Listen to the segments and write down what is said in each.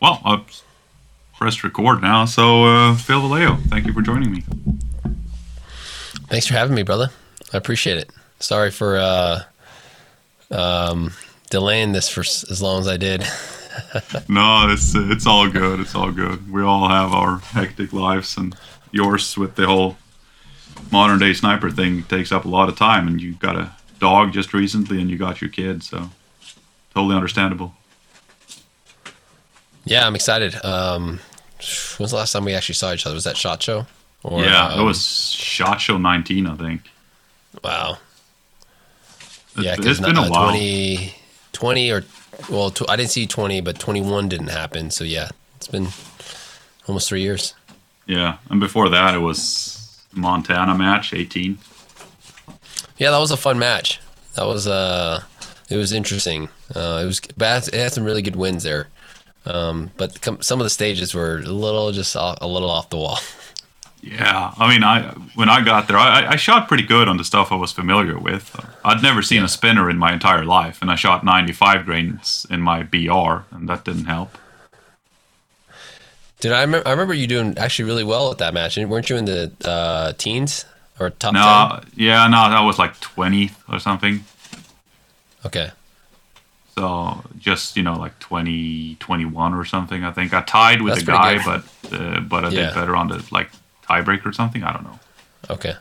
well, I've pressed record now. So, uh, Phil Velayo, thank you for joining me. Thanks for having me, brother. I appreciate it. Sorry for uh, um, delaying this for as long as I did. no, it's it's all good. It's all good. We all have our hectic lives, and yours with the whole modern day sniper thing takes up a lot of time. And you got a dog just recently, and you got your kid, so totally understandable. Yeah, I'm excited. Um, when was the last time we actually saw each other? Was that Shot Show? Or, yeah, um, it was Shot Show 19, I think. Wow. It's, yeah, it's been a uh, while. 20, 20 or well, I didn't see 20, but 21 didn't happen. So yeah, it's been almost three years. Yeah, and before that, it was Montana match 18. Yeah, that was a fun match. That was uh, it was interesting. Uh, it was. It had some really good wins there, um, but some of the stages were a little just a little off the wall. Yeah, I mean, I when I got there, I, I shot pretty good on the stuff I was familiar with. I'd never seen yeah. a spinner in my entire life, and I shot 95 grains in my BR, and that didn't help. Did I, I remember you doing actually really well at that match? Weren't you in the uh, teens or top? No, 10? yeah, no, that was like 20th or something. Okay. So just you know like 20, 21 or something. I think I tied with That's a guy, good. but uh, but I yeah. did better on the like tiebreaker or something. I don't know. Okay,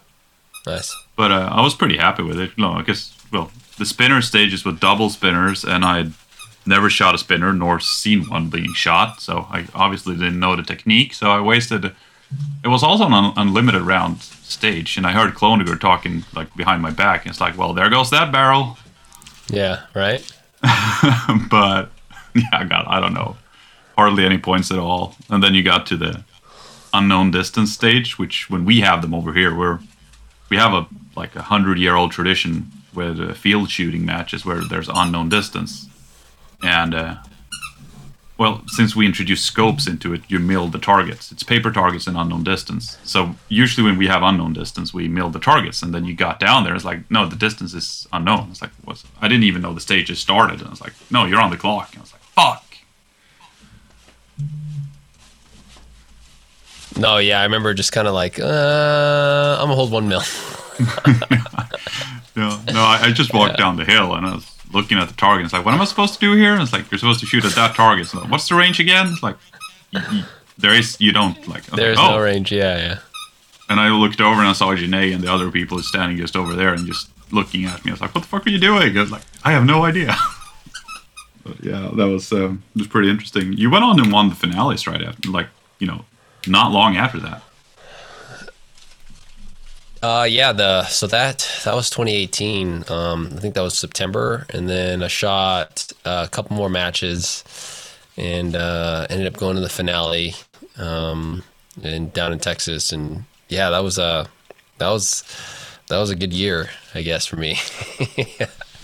nice. But uh, I was pretty happy with it. No, I guess well, the spinner stages with double spinners, and I had never shot a spinner nor seen one being shot, so I obviously didn't know the technique. So I wasted. It was also an un- unlimited round stage, and I heard Cloninger talking like behind my back, and it's like, well, there goes that barrel. Yeah. Right. but yeah, I got I don't know, hardly any points at all, and then you got to the unknown distance stage, which when we have them over here, we're we have a like a hundred year old tradition with uh, field shooting matches where there's unknown distance, and uh, well, since we introduced scopes into it, you mill the targets. It's paper targets and unknown distance. So usually when we have unknown distance, we mill the targets, and then you got down there. It's like, no, the distance is unknown. It's like, what's? I didn't even know the stage has started. And I was like, no, you're on the clock. And I was like, fuck. No, yeah, I remember just kind of like, uh, I'm gonna hold one mil. yeah, no, I, I just walked yeah. down the hill and I was looking at the target. It's like, what am I supposed to do here? And it's like, you're supposed to shoot at that target. So what's the range again? It's like, there is, you don't like. There's like, oh. no range. Yeah, yeah. And I looked over and I saw Janae and the other people standing just over there and just looking at me. I was like, what the fuck are you doing? I was like, I have no idea. but yeah, that was um, was pretty interesting. You went on and won the finales right after, like you know, not long after that. Uh, yeah, the so that that was 2018. Um, I think that was September, and then I shot uh, a couple more matches, and uh, ended up going to the finale, um, and down in Texas, and yeah, that was a that was that was a good year, I guess, for me.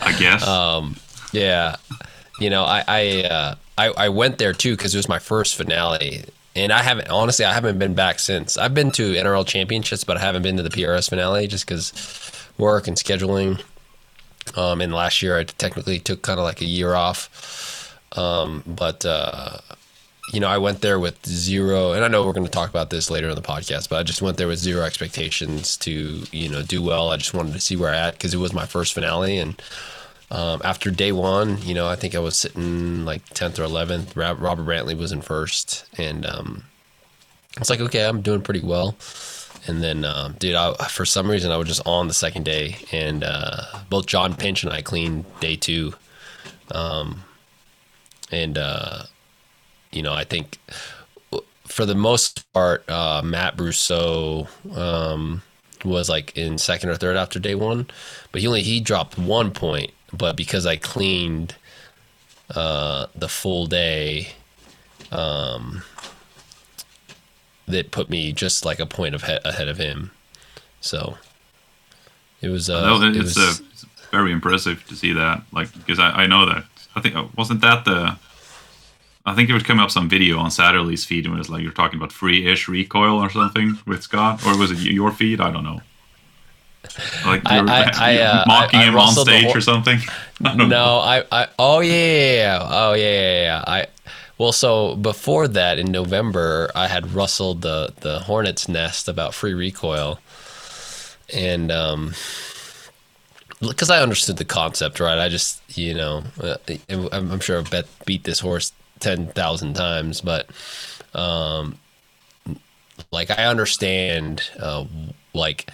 I guess. Um, yeah, you know, I I uh, I, I went there too because it was my first finale and I haven't honestly I haven't been back since. I've been to NRL championships, but I haven't been to the PRS finale just because work and scheduling. Um, and last year I technically took kind of like a year off, um, but uh, you know I went there with zero, and I know we're going to talk about this later in the podcast, but I just went there with zero expectations to you know do well. I just wanted to see where I at because it was my first finale and um, after day one, you know, I think I was sitting like 10th or 11th. Robert Brantley was in first. And um, I was like, okay, I'm doing pretty well. And then, uh, dude, I, for some reason, I was just on the second day. And uh, both John Pinch and I cleaned day two. Um, and, uh, you know, I think for the most part, uh, Matt Brousseau um, was like in second or third after day one, but he only he dropped one point but because I cleaned uh, the full day, um, that put me just like a point of he- ahead of him. So it was. Uh, no, it's, it was, uh, it's very impressive to see that. Like because I, I know that I think uh, wasn't that the. I think it was coming up some video on Satterlee's feed and it was like you're talking about free-ish recoil or something with Scott, or was it your feed? I don't know. Like I, I, uh, mocking I, him on stage or something. no, I, I, oh yeah, oh yeah, yeah, yeah. I, Well, so before that, in November, I had rustled the the hornet's nest about free recoil, and um, because I understood the concept, right? I just, you know, uh, I'm, sure I've bet, beat this horse ten thousand times, but um, like I understand, uh, like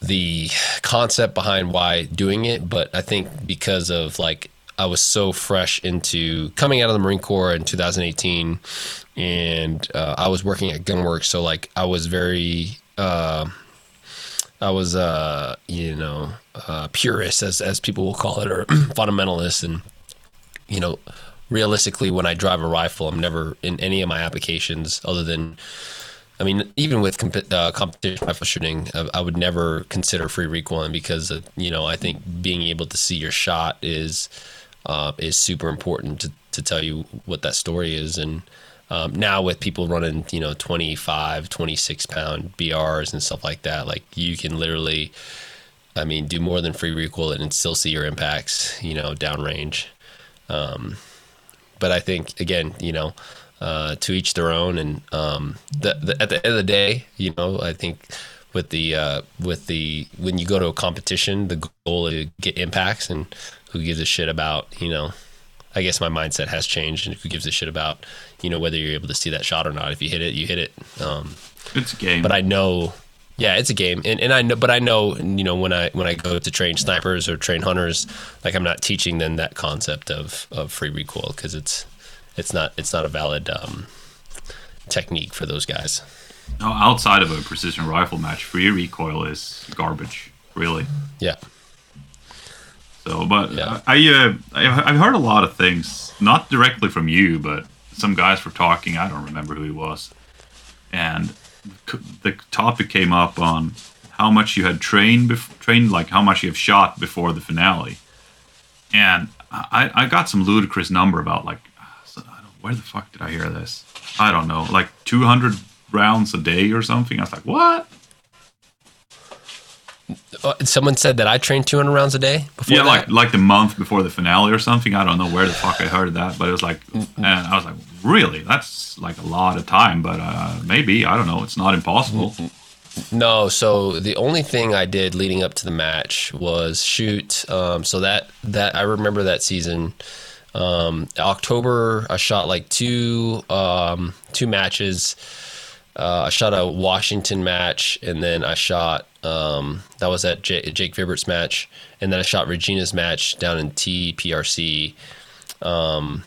the concept behind why doing it, but I think because of like I was so fresh into coming out of the Marine Corps in 2018, and uh, I was working at Gunwerks, so like I was very, uh, I was, uh, you know, uh, purist as as people will call it, or fundamentalist, and you know, realistically, when I drive a rifle, I'm never in any of my applications other than I mean, even with comp- uh, competition rifle shooting, I, I, would never consider free recoiling because, of, you know, I think being able to see your shot is uh, is super important to, to tell you what that story is. And um, now with people running, you know, 25, 26 pound BRs and stuff like that, like you can literally, I mean, do more than free recoil and still see your impacts, you know, downrange. Um, but I think, again, you know, uh, to each their own. And um, the, the, at the end of the day, you know, I think with the uh, with the when you go to a competition, the goal is to get impacts, and who gives a shit about you know. I guess my mindset has changed, and who gives a shit about you know whether you're able to see that shot or not? If you hit it, you hit it. Um, it's a game. But I know yeah, it's a game, and, and I know, but I know, you know, when I when I go to train snipers or train hunters, like I'm not teaching them that concept of of free recoil because it's it's not it's not a valid um, technique for those guys. No, outside of a precision rifle match, free recoil is garbage, really. Yeah. So, but yeah. I, uh, I've heard a lot of things, not directly from you, but some guys were talking. I don't remember who he was, and the topic came up on how much you had trained, bef- trained like how much you have shot before the finale, and I, I got some ludicrous number about like where the fuck did I hear this? I don't know, like 200 rounds a day or something. I was like, what? Uh, someone said that I trained 200 rounds a day before yeah, that? like like the month before the finale or something. I don't know where the fuck I heard that, but it was like, and I was like, really? That's like a lot of time, but uh, maybe I don't know. It's not impossible. No, so the only thing I did leading up to the match was shoot. Um, so that that I remember that season. Um, October, I shot like two um, two matches. Uh, I shot a Washington match, and then I shot um, that was at J- Jake Vibert's match, and then I shot Regina's match down in TPRC. Um,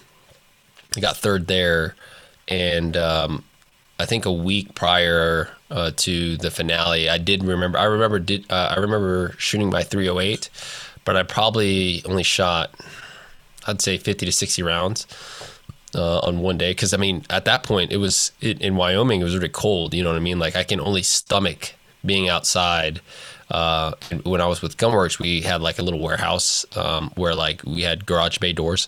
I got third there, and um, I think a week prior uh, to the finale, I did remember. I remember did uh, I remember shooting my 308, but I probably only shot I'd say 50 to 60 rounds uh, on one day. Cause I mean, at that point, it was it, in Wyoming, it was really cold. You know what I mean? Like I can only stomach being outside. Uh, when I was with Gunwerks, we had like a little warehouse um, where like we had garage bay doors.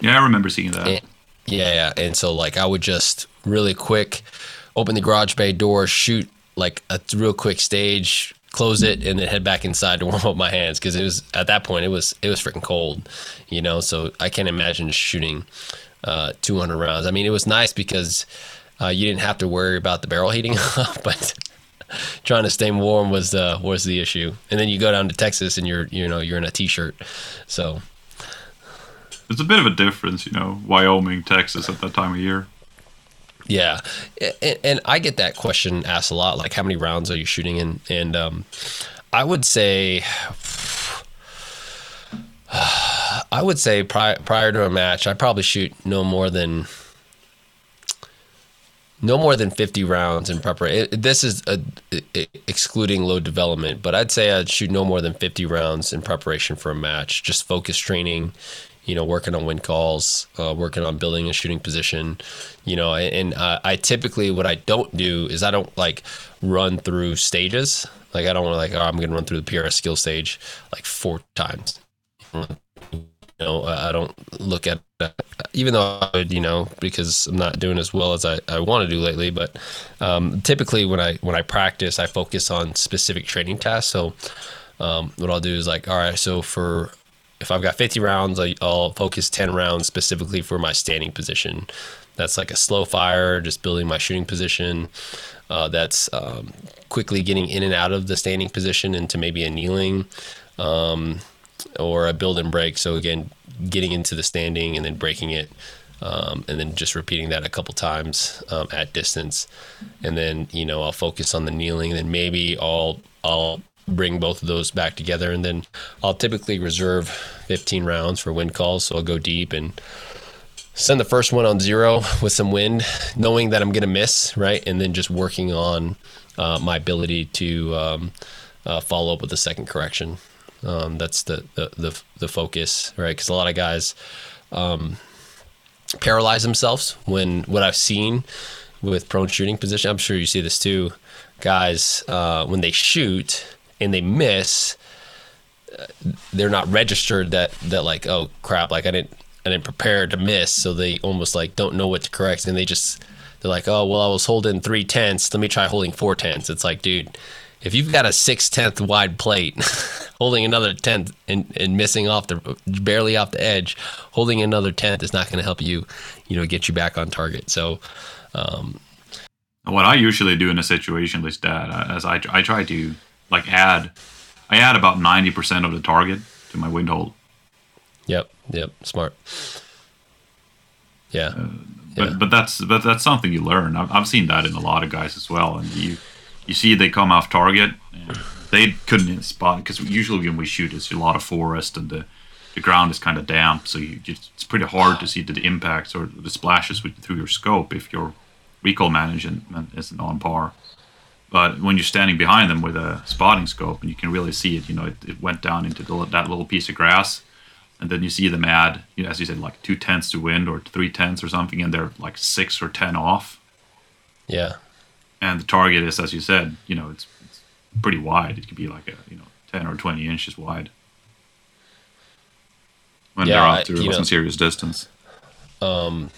Yeah, I remember seeing that. And, yeah, yeah, and so like I would just really quick open the garage bay door, shoot like a real quick stage, close it, and then head back inside to warm up my hands because it was at that point it was it was freaking cold, you know. So I can't imagine shooting uh, 200 rounds. I mean, it was nice because uh, you didn't have to worry about the barrel heating up, but trying to stay warm was the was the issue. And then you go down to Texas and you're you know you're in a t-shirt, so. It's a bit of a difference, you know, Wyoming, Texas at that time of year. Yeah, and, and, I get that question asked a lot, like how many rounds are you shooting in? And um, I would say, I would say prior, prior to a match, I probably shoot no more than no more than 50 rounds in preparation. This is a, excluding load development, but I'd say I'd shoot no more than 50 rounds in preparation for a match. Just focus training, you know, working on wind calls, uh, working on building a shooting position, you know, and uh, I typically, what I don't do is I don't like run through stages. Like I don't want to like, oh, I'm going to run through the PRS skill stage like four times. You know, I don't look at that, even though I would, you know, because I'm not doing as well as I, I want to do lately. But um, typically when I, when I practice, I focus on specific training tasks. So um, what I'll do is like, all right, so for if I've got 50 rounds, I, I'll focus 10 rounds specifically for my standing position. That's like a slow fire, just building my shooting position. Uh, that's um, quickly getting in and out of the standing position into maybe a kneeling um, or a build and break. So again, getting into the standing and then breaking it. Um, and then just repeating that a couple times um, at distance, and then you know I'll focus on the kneeling, and then maybe I'll I'll bring both of those back together, and then I'll typically reserve 15 rounds for wind calls, so I'll go deep and send the first one on zero with some wind, knowing that I'm going to miss, right? And then just working on uh, my ability to um, uh, follow up with the second correction. Um, that's the, the, the the focus, right? Because a lot of guys um, paralyze themselves when what I've seen with prone shooting position. I'm sure you see this too. Guys, uh, when they shoot and they miss, uh, they're not registered that that like oh crap, like I didn't I didn't prepare to miss, so they almost like don't know what to correct, and they just they're like oh well I was holding three tenths, let me try holding four tenths. It's like dude if you've got a six tenth wide plate, holding another tenth and, and missing off the barely off the edge, holding another tenth is not going to help you, you know, get you back on target. So, um, what I usually do in a situation like that, as I I try to like add, I add about ninety percent of the target to my wind hold. Yep. Yep. Smart. Yeah. Uh, but yeah. but that's but that's something you learn. I've, I've seen that in a lot of guys as well, and you you see they come off target. they couldn't spot because usually when we shoot, it's a lot of forest and the the ground is kind of damp, so you just, it's pretty hard to see the impacts or the splashes with, through your scope if your recoil management isn't on par. But when you're standing behind them with a spotting scope and you can really see it, you know, it, it went down into the, that little piece of grass, and then you see them add, you know, as you said, like two tenths to wind or three tenths or something, and they're like six or ten off. Yeah and the target is, as you said, you know, it's, it's pretty wide. It could be like a you know ten or twenty inches wide when yeah, they're off to some serious distance. Um,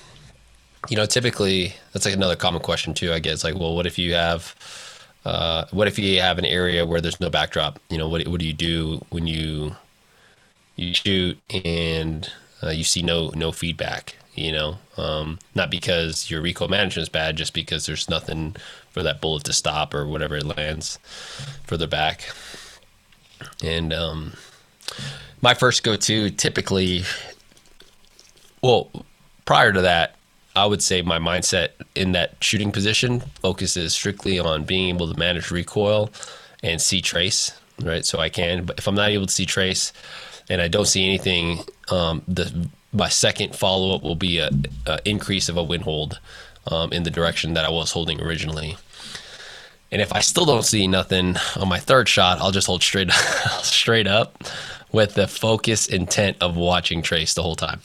you know, typically that's like another common question too. I guess like, well, what if you have, uh, what if you have an area where there's no backdrop? You know, what what do you do when you you shoot and uh, you see no no feedback? You know, um, not because your recoil management is bad, just because there's nothing for that bullet to stop or whatever it lands further back. And um, my first go to typically, well, prior to that, I would say my mindset in that shooting position focuses strictly on being able to manage recoil and see trace, right? So I can, but if I'm not able to see trace and I don't see anything, um, the my second follow up will be a, a, increase of a wind hold um, in the direction that I was holding originally. And if I still don't see nothing on my third shot, I'll just hold straight straight up with the focus intent of watching Trace the whole time.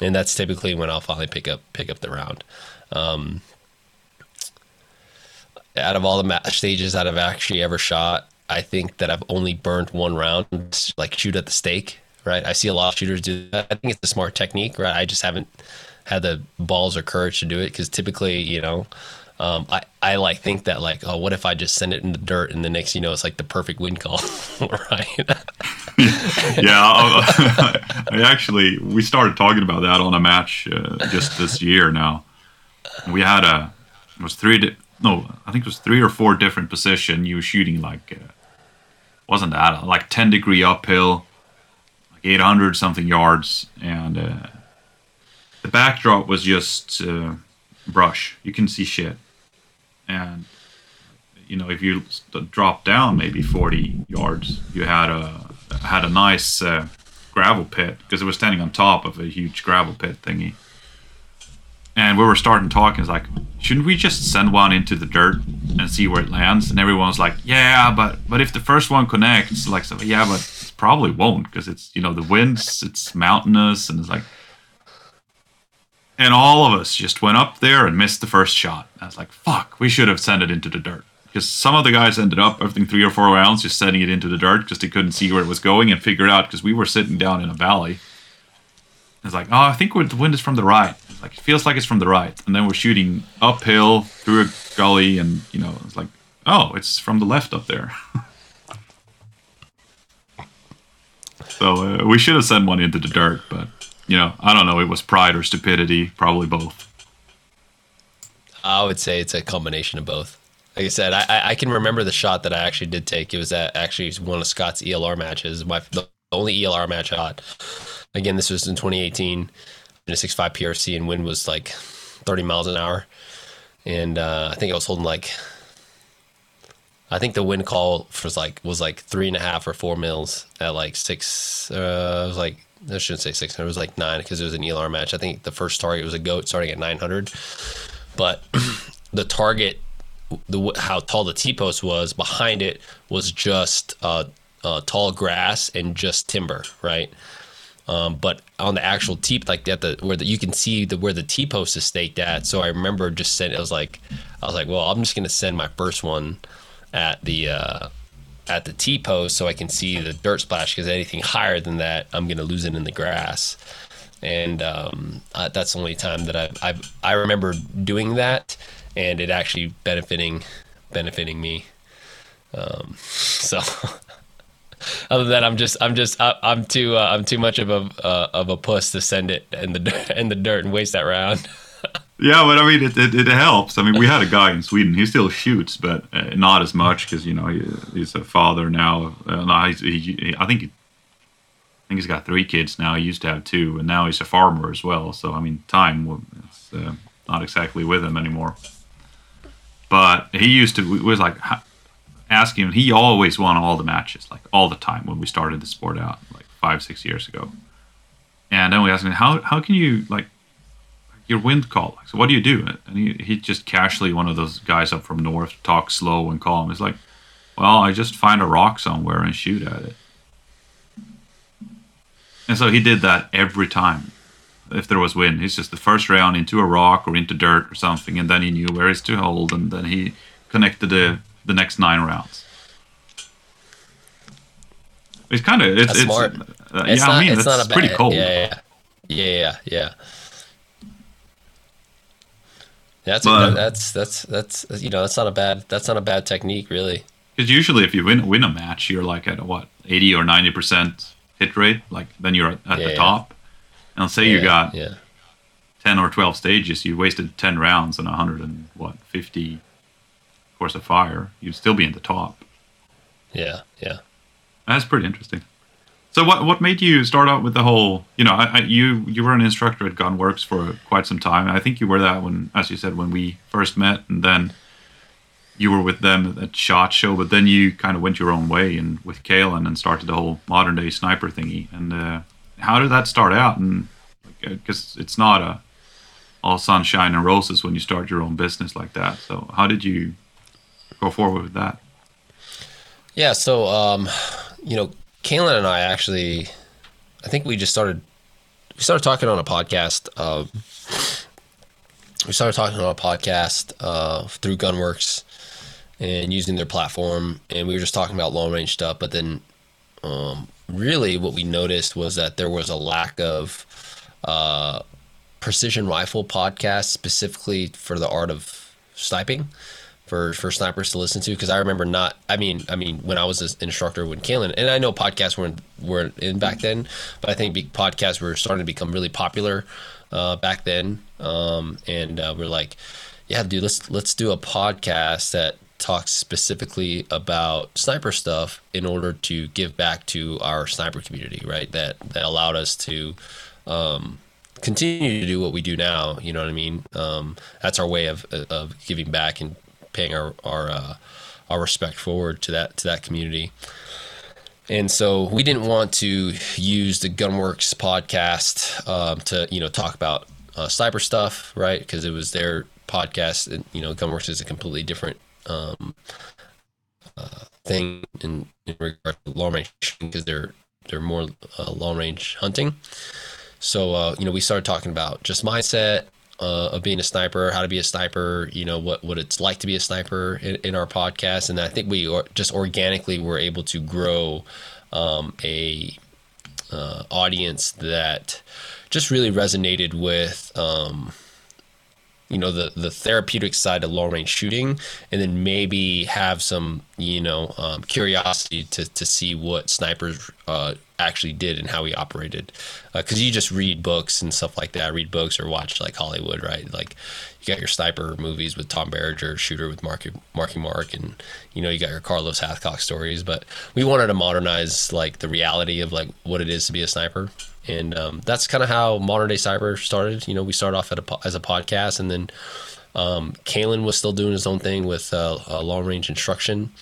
And that's typically when I'll finally pick up pick up the round. Um, out of all the match stages that I've actually ever shot, I think that I've only burned one round, like shoot at the stake. Right, I see a lot of shooters do that. I think it's a smart technique. Right, I just haven't had the balls or courage to do it because typically, you know, um, I, I like think that like oh what if I just send it in the dirt and the next you know it's like the perfect wind call right yeah I, I, actually we started talking about that on a match uh, just this year now. We had a it was three di- no I think it was three or four different position. You were shooting like uh, wasn't that like 10 degree uphill like 800 something yards. And uh, the backdrop was just uh, brush. You can see shit. And you know if you drop down maybe 40 yards you had a had a nice uh, gravel pit because it was standing on top of a huge gravel pit thingy and we were starting talking it's like shouldn't we just send one into the dirt and see where it lands and everyone's like yeah but but if the first one connects like so yeah but it probably won't because it's you know the winds it's mountainous and it's like and all of us just went up there and missed the first shot. I was like, fuck, we should have sent it into the dirt. Because some of the guys ended up, everything three or four rounds, just sending it into the dirt because they couldn't see where it was going and figure it out because we were sitting down in a valley. It's like, oh, I think the wind is from the right. It's like, it feels like it's from the right. And then we're shooting uphill through a gully and, you know, it's like, oh, it's from the left up there. So uh, we should have sent one into the dirt, but you know, I don't know. It was pride or stupidity, probably both. I would say it's a combination of both. Like I said, I, I can remember the shot that I actually did take. It was at actually one of Scott's ELR matches. My the only ELR match I shot. Again, this was in 2018 in a 6.5 PRC, and wind was like 30 miles an hour. And uh, I think I was holding like, I think the wind call was like was like three and a half or four mils at like six. Uh, it was like I shouldn't say six hundred. It was like nine because it was an ELR match. I think the first target was a goat starting at 900, but the target, the how tall the T post was behind it was just uh, uh, tall grass and just timber, right? Um, but on the actual T, like at the where the, you can see the where the T post is staked at. So I remember just sending. It was like I was like, well, I'm just gonna send my first one at the uh, at the T post so I can see the dirt splash because anything higher than that, I'm gonna lose it in the grass. And um, uh, that's the only time that I I I remember doing that, and it actually benefiting benefiting me. Um, so. Other than that, I'm just, I'm just, I, I'm too, uh, I'm too much of a, uh, of a puss to send it in the dirt, in the dirt and waste that round. Yeah, but I mean, it, it, it helps. I mean, we had a guy in Sweden. He still shoots, but uh, not as much because you know he, he's a father now. Uh, he's, he, he, I think he, I think he's got three kids now. He used to have two, and now he's a farmer as well. So I mean, time is uh, not exactly with him anymore. But he used to. We was like asking him. He always won all the matches, like all the time when we started the sport out, like five six years ago. And then we asked him, how how can you like your wind call. So what do you do? And he, he just casually, one of those guys up from north, talks slow and calm. He's like, well, I just find a rock somewhere and shoot at it. And so he did that every time. If there was wind, he's just the first round into a rock or into dirt or something, and then he knew where he's to hold, and then he connected the the next nine rounds. It's kind of it's, it's smart. uh, It's yeah. not, I mean, it's that's not a pretty bad, cold. Yeah, yeah, yeah, yeah. That's But- that's that's that's you know that's not a bad that's not a bad technique really. Because usually, if you win win a match, you're like at what eighty or ninety percent hit rate. Like then you're at, at Yeah, the top. And say you got yeah ten or twelve stages, you wasted ten rounds and a hundred and what fifty course of fire. You'd still be in the top. yeah yeah. That's pretty interesting. So what what made you start out with the whole? You know, I, I, you you were an instructor at Gunwerks for quite some time. I think you were that when, as you said, when we first met, and then you were with them at Shot Show. But then you kind of went your own way and with Caylen and started the whole modern day sniper thingy. And uh, how did that start out? And because it's not a all sunshine and roses when you start your own business like that. So how did you go forward with that? Yeah, so um, you know, Caylen and I actually, I think we just started, we started talking on a podcast. Um, we started talking on a podcast uh, through Gunwerks and using their platform, and we were just talking about long range stuff. But then, um, really, what we noticed was that there was a lack of uh, precision rifle podcasts specifically for the art of sniping for for snipers to listen to. Because I remember not I mean I mean when I was an instructor when Caylen and I know podcasts weren't weren't in back then but I think podcasts were starting to become really popular uh, back then. Um, and uh, we're like yeah dude let's let's do a podcast that talks specifically about sniper stuff in order to give back to our sniper community right that that allowed us to um, continue to do what we do now. You know what I mean? Um, that's our way of of giving back and paying our our uh, our respect forward to that to that community. And so we didn't want to use the Gunwerks podcast um, to you know talk about uh, sniper stuff, right? Because it was their podcast, and you know Gunwerks is a completely different um, uh, thing in, in regard to long range because they're they're more uh, long range hunting. So uh, you know, we started talking about just mindset uh, of being a sniper, how to be a sniper, you know, what what it's like to be a sniper in, in our podcast, and I think we or, just organically were able to grow um, a uh, audience that just really resonated with. Um, you know the the therapeutic side of long range shooting, and then maybe have some you know um, curiosity to to see what snipers uh, actually did and how he operated. Because uh, you just read books and stuff like that, read books or watch like Hollywood, right? Like you got your sniper movies with Tom Berenger, shooter with Marky Marky Mark, and you know you got your Carlos Hathcock stories. But we wanted to modernize like the reality of like what it is to be a sniper. And um, that's kind of how modern day sniper started. You know, we started off a, as a podcast, and then um, Caylen was still doing his own thing with uh, long range instruction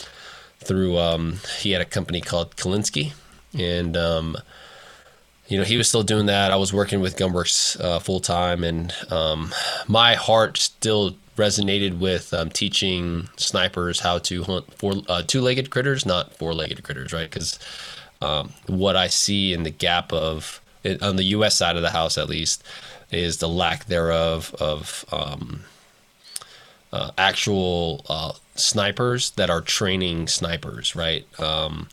through. Um, he had a company called Kalinsky, and um, you know he was still doing that. I was working with Gunwerks uh, full time, and um, my heart still resonated with um, teaching snipers how to hunt four uh, two-legged critters, not four-legged critters, right? Because um, what I see in the gap of on the U.S. side of the house, at least, is the lack thereof of um, uh, actual uh, snipers that are training snipers, right? Um,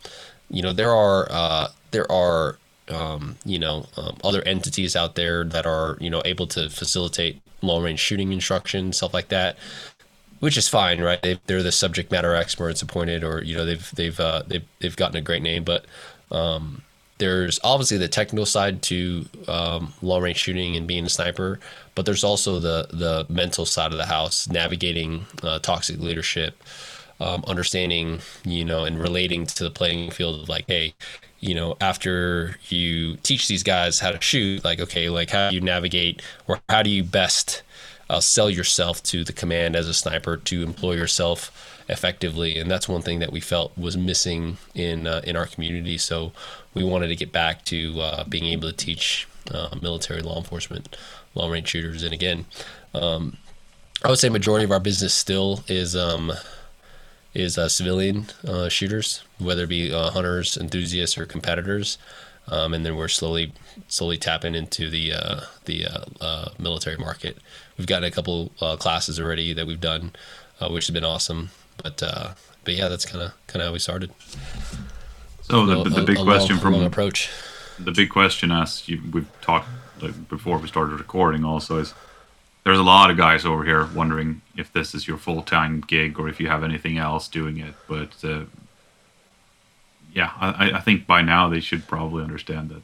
you know, there are uh, there are um, you know um, other entities out there that are you know able to facilitate long range shooting instruction, stuff like that, which is fine, right? they are the subject matter experts appointed, or you know they've they've uh, they've they've gotten a great name, but um, there's obviously the technical side to um, long range shooting and being a sniper, but there's also the the mental side of the house, navigating uh, toxic leadership, um, understanding, you know, and relating to the playing field of like, hey, you know, after you teach these guys how to shoot, like, okay, like how do you navigate or how do you best uh, sell yourself to the command as a sniper to employ yourself effectively, and that's one thing that we felt was missing in uh, in our community. So we wanted to get back to uh, being able to teach uh, military law enforcement long range shooters. And again, um, I would say majority of our business still is um, is uh, civilian uh, shooters, whether it be hunters, enthusiasts, or competitors. Um, and then we're slowly slowly tapping into the the military market. We've gotten a couple uh, classes already that we've done, uh, which has been awesome. But uh, but yeah, that's kind of kind of how we started. So the, the, the big a, a question long, from approach. The big question, as you, we've talked like, before we started recording, also is there's a lot of guys over here wondering if this is your full time gig or if you have anything else doing it. But uh, yeah, I, I, think by now they should probably understand that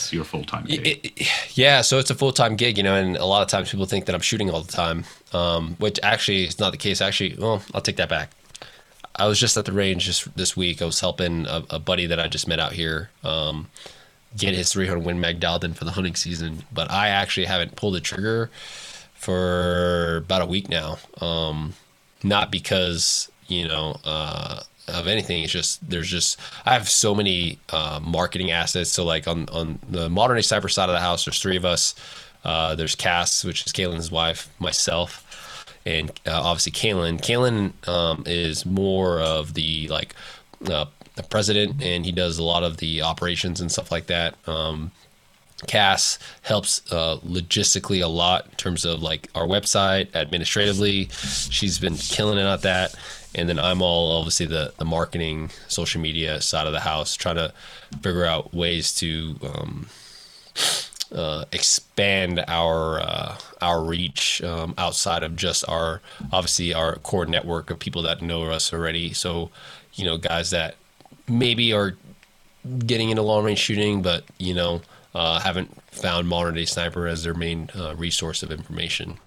it's your full time gig. It, it, yeah, so it's a full time gig, you know, and a lot of times people think that I'm shooting all the time, um, which actually is not the case. Actually, well, I'll take that back. I was just at the range just this week. I was helping a, a buddy that I just met out here. Um, get his 300 Win Mag dialed in for the hunting season, but I actually haven't pulled the trigger for about a week now. Um, not because you know uh, of anything. It's just there's just I have so many uh, marketing assets. So like on on the modern day sniper side of the house, there's three of us. Uh, there's Cass, which is Caylen's wife, myself, and uh, obviously Caylen. Kaylin um, is more of the like uh, the president, and he does a lot of the operations and stuff like that. Um, Cass helps uh, logistically a lot in terms of like our website, administratively. She's been killing it at that. And then I'm all obviously the, the marketing, social media side of the house, trying to figure out ways to um, uh, expand our uh, our reach um, outside of just our obviously our core network of people that know us already. So, you know, guys that maybe are getting into long range shooting, but you know uh, haven't found modern day sniper as their main uh, resource of information.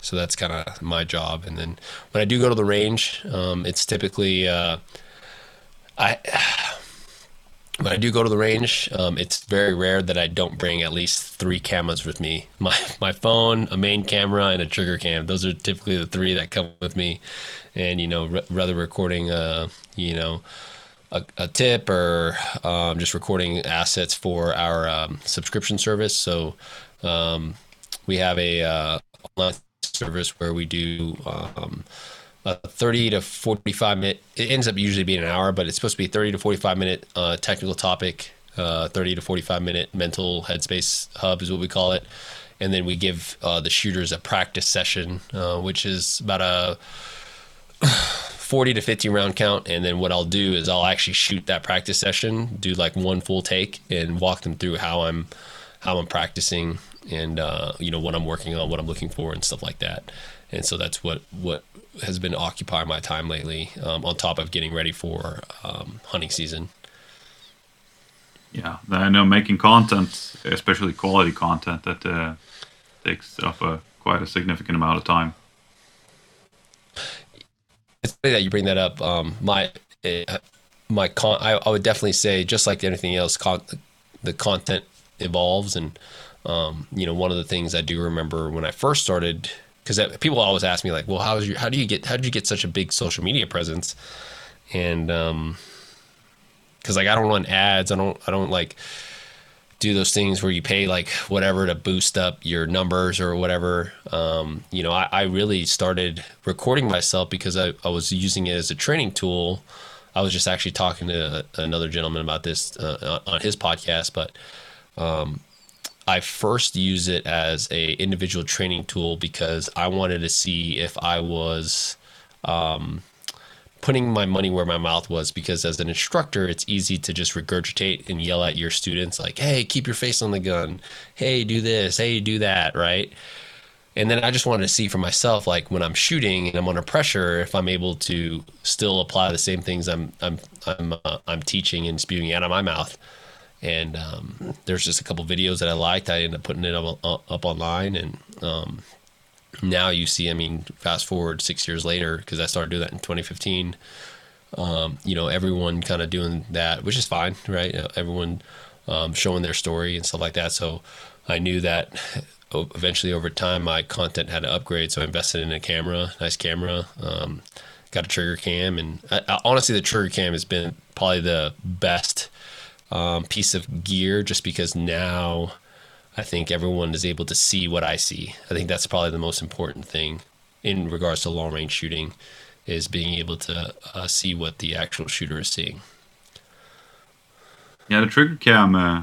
So that's kind of my job. And then when I do go to the range, um, it's typically uh, I. When I do go to the range, um, it's very rare that I don't bring at least three cameras with me. My my phone, a main camera, and a trigger cam. Those are typically the three that come with me. And you know, rather recording, uh, you know, a, a tip or um, just recording assets for our um, subscription service. So um, we have a uh, online service where we do um, a 30 to 45 minute. It ends up usually being an hour, but it's supposed to be 30 to 45 minute uh, technical topic. Uh, 30 to 45 minute mental headspace hub is what we call it and then we give uh, the shooters a practice session, uh, which is about a 40 to 50 round count and then what i'll do is i'll actually shoot that practice session do like one full take and walk them through how i'm how i'm practicing and uh, you know what i'm working on what i'm looking for and stuff like that and so that's what what has been occupying my time lately um, on top of getting ready for um, hunting season yeah, I know making content, especially quality content, that uh, takes up a quite a significant amount of time. It's funny that you bring that up. Um, my uh, my con, I, I would definitely say, just like anything else, con- the content evolves, and um, you know, one of the things I do remember when I first started, because people always ask me like, well, how is your, how do you get, how did you get such a big social media presence? And um, because like I don't run ads, I don't, I don't like do those things where you pay like whatever to boost up your numbers or whatever. Um, you know, I, I, really started recording myself because I, I, was using it as a training tool. I was just actually talking to another gentleman about this uh, on his podcast, but um, I first use it as a individual training tool because I wanted to see if I was um, putting my money where my mouth was because as an instructor it's easy to just regurgitate and yell at your students like hey keep your face on the gun. Hey do this. Hey do that right? And then i just wanted to see for myself like when i'm shooting and i'm under pressure if i'm able to still apply the same things i'm i'm i'm, uh, I'm teaching and spewing out of my mouth and um, there's just a couple videos that i liked i ended up putting it up, up online and um, now you see, I mean, fast forward six years later, because I started doing that in 2015. Um, you know, everyone kind of doing that, which is fine, right? You know, everyone um, showing their story and stuff like that. So I knew that eventually over time my content had to upgrade. So I invested in a camera, nice camera, um, got a trigger cam. And I, I, honestly, the trigger cam has been probably the best um, piece of gear just because now I think everyone is able to see what I see. I think that's probably the most important thing in regards to long range shooting is being able to uh, see what the actual shooter is seeing. Yeah, the trigger cam. Uh,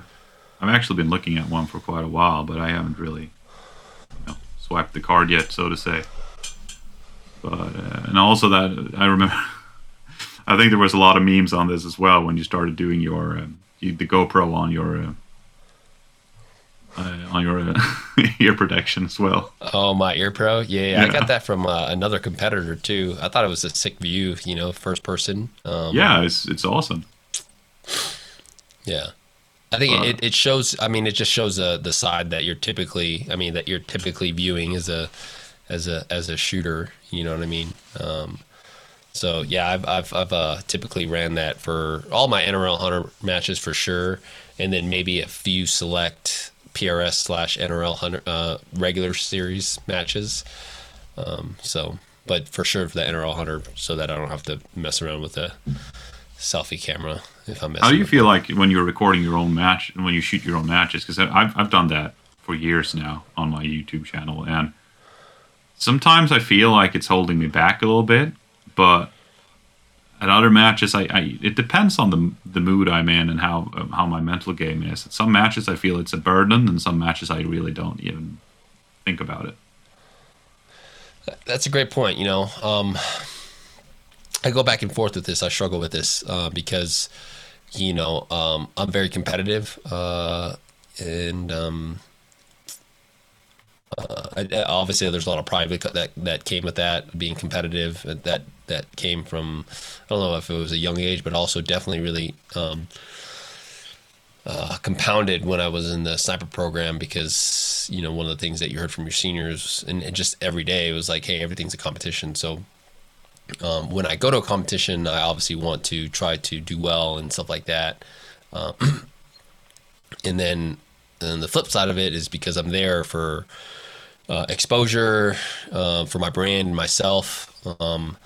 I've actually been looking at one for quite a while, but I haven't really you know, swiped the card yet, so to say. But uh, and also that I remember, I think there was a lot of memes on this as well when you started doing your um, the GoPro on your uh, uh, on your uh, ear protection as well. Oh, my ear pro, yeah, yeah. I got that from uh, another competitor too. I thought it was a sick view, you know, first person. Um, yeah, it's it's awesome. Yeah, I think it, it shows. I mean, it just shows uh, the side that you're typically. I mean, that you're typically viewing as a as a as a shooter. You know what I mean? Um, so yeah, I've I've, I've uh, typically ran that for all my NRL hunter matches for sure, and then maybe a few select PRS slash NRL uh, regular series matches. Um, so, but for sure for the NRL hunter, so that I don't have to mess around with a selfie camera if I'm. How do you feel like when you're recording your own match and when you shoot your own matches? Because I've I've done that for years now on my YouTube channel, and sometimes I feel like it's holding me back a little bit, but at other matches, I, I, it depends on the the mood I'm in and how how my mental game is. At some matches, I feel it's a burden, and some matches I really don't even think about it. That's a great point. You know, um, I go back and forth with this. I struggle with this uh, because, you know, um, I'm very competitive, uh, and um, uh, obviously there's a lot of pride that that came with that being competitive. That that came from I don't know if it was a young age, but also definitely really um, uh, compounded when I was in the sniper program because you know one of the things that you heard from your seniors and, and just every day was like, hey, everything's a competition. So um, when I go to a competition, I obviously want to try to do well and stuff like that. Um, and then and the flip side of it is because I'm there for uh, exposure uh, for my brand and myself. Um,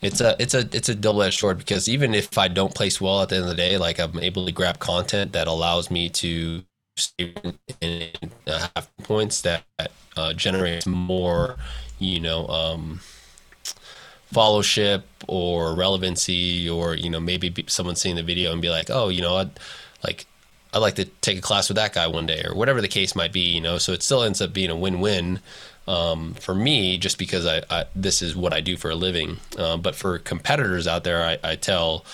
it's a it's a it's a double edged sword because even if I don't place well at the end of the day, like I'm able to grab content that allows me to stay in uh, have points that uh, generates more, you know, um, followship or relevancy, or you know maybe someone seeing the video and be like, oh, you know, I'd, like I'd like to take a class with that guy one day, or whatever the case might be, you know. So it still ends up being a win win um, for me, just because I, I, this is what I do for a living. Uh, but for competitors out there, I, I tell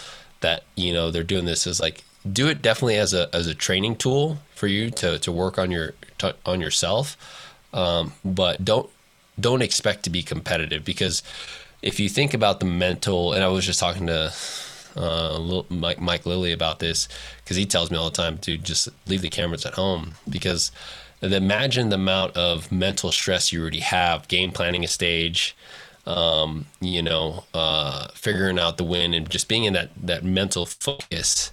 that you know they're doing this as like do it definitely as a as a training tool for you to to work on your to, on yourself, um, but don't don't expect to be competitive because if you think about the mental, and I was just talking to uh, Mike, Mike Lilly about this because he tells me all the time to just leave the cameras at home because imagine the amount of mental stress you already have game planning a stage, um, you know, uh, figuring out the win and just being in that that mental focus.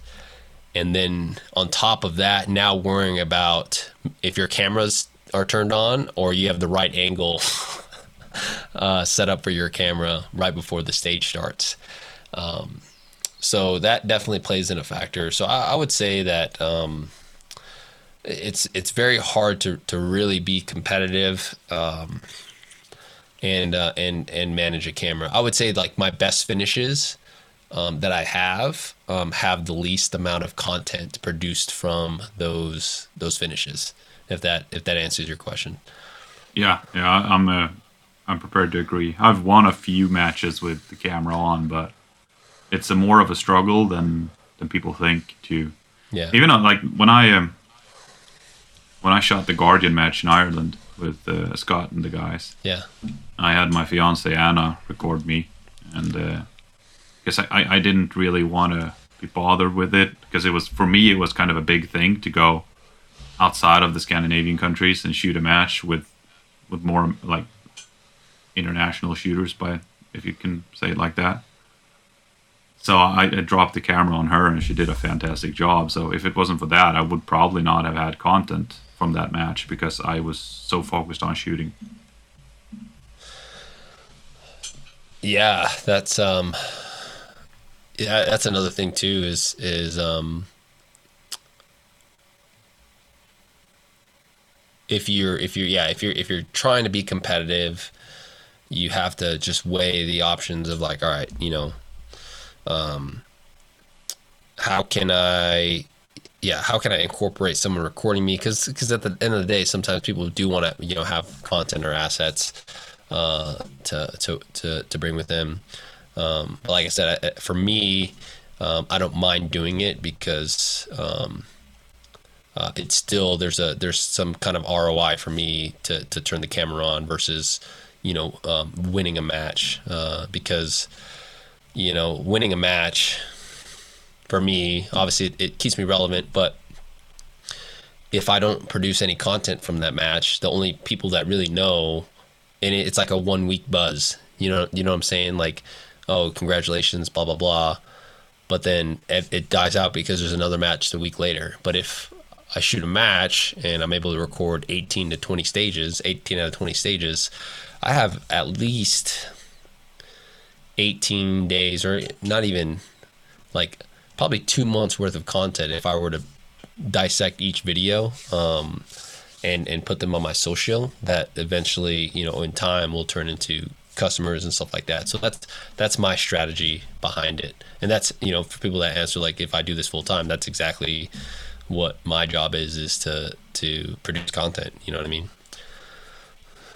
And then on top of that, now worrying about if your cameras are turned on or you have the right angle uh, set up for your camera right before the stage starts. Um, so that definitely plays in a factor. So I, I would say that um, it's it's very hard to, to really be competitive um, and uh, and and manage a camera. I would say like my best finishes um, that I have um, have the least amount of content produced from those those finishes. If that if that answers your question. Yeah, yeah, I'm uh, I'm prepared to agree. I've won a few matches with the camera on, but it's a more of a struggle than than people think. To yeah, even on, like when I um when I shot the Guardian match in Ireland with uh, Scott and the guys. Yeah, I had my fiance Anna record me, and uh, because I, I I didn't really want to be bothered with it because it was for me it was kind of a big thing to go outside of the Scandinavian countries and shoot a match with with more like international shooters by if you can say it like that. So I, I, dropped the camera on her and she did a fantastic job. So if it wasn't for that, I would probably not have had content from that match because I was so focused on shooting. Yeah, that's um yeah, that's another thing too is is um if you're if you're yeah, if you're if you're trying to be competitive, you have to just weigh the options of like, all right, you know, um how can I yeah, how can I incorporate someone recording me? Because because at the end of the day, sometimes people do want to you know have content or assets uh, to to to to bring with them. Um, but like I said, for me, um, I don't mind doing it because um, uh, it's still there's a there's some kind of ROI for me to to turn the camera on versus you know um, winning a match uh, because you know winning a match for me. Obviously, it, it keeps me relevant, but if I don't produce any content from that match, the only people that really know, and it, it's like a one week buzz. You know, you know what I'm saying? Like, oh, congratulations, blah blah blah. But then it, it dies out because there's another match the week later. But if I shoot a match and I'm able to record 18 to 20 stages, 18 out of 20 stages, I have at least 18 days or not even like probably two months worth of content if I were to dissect each video um, and and put them on my social. That eventually, you know, in time will turn into customers and stuff like that. So that's that's my strategy behind it, and that's you know for people that answer like if I do this full time, that's exactly what my job is is to to produce content. You know what I mean?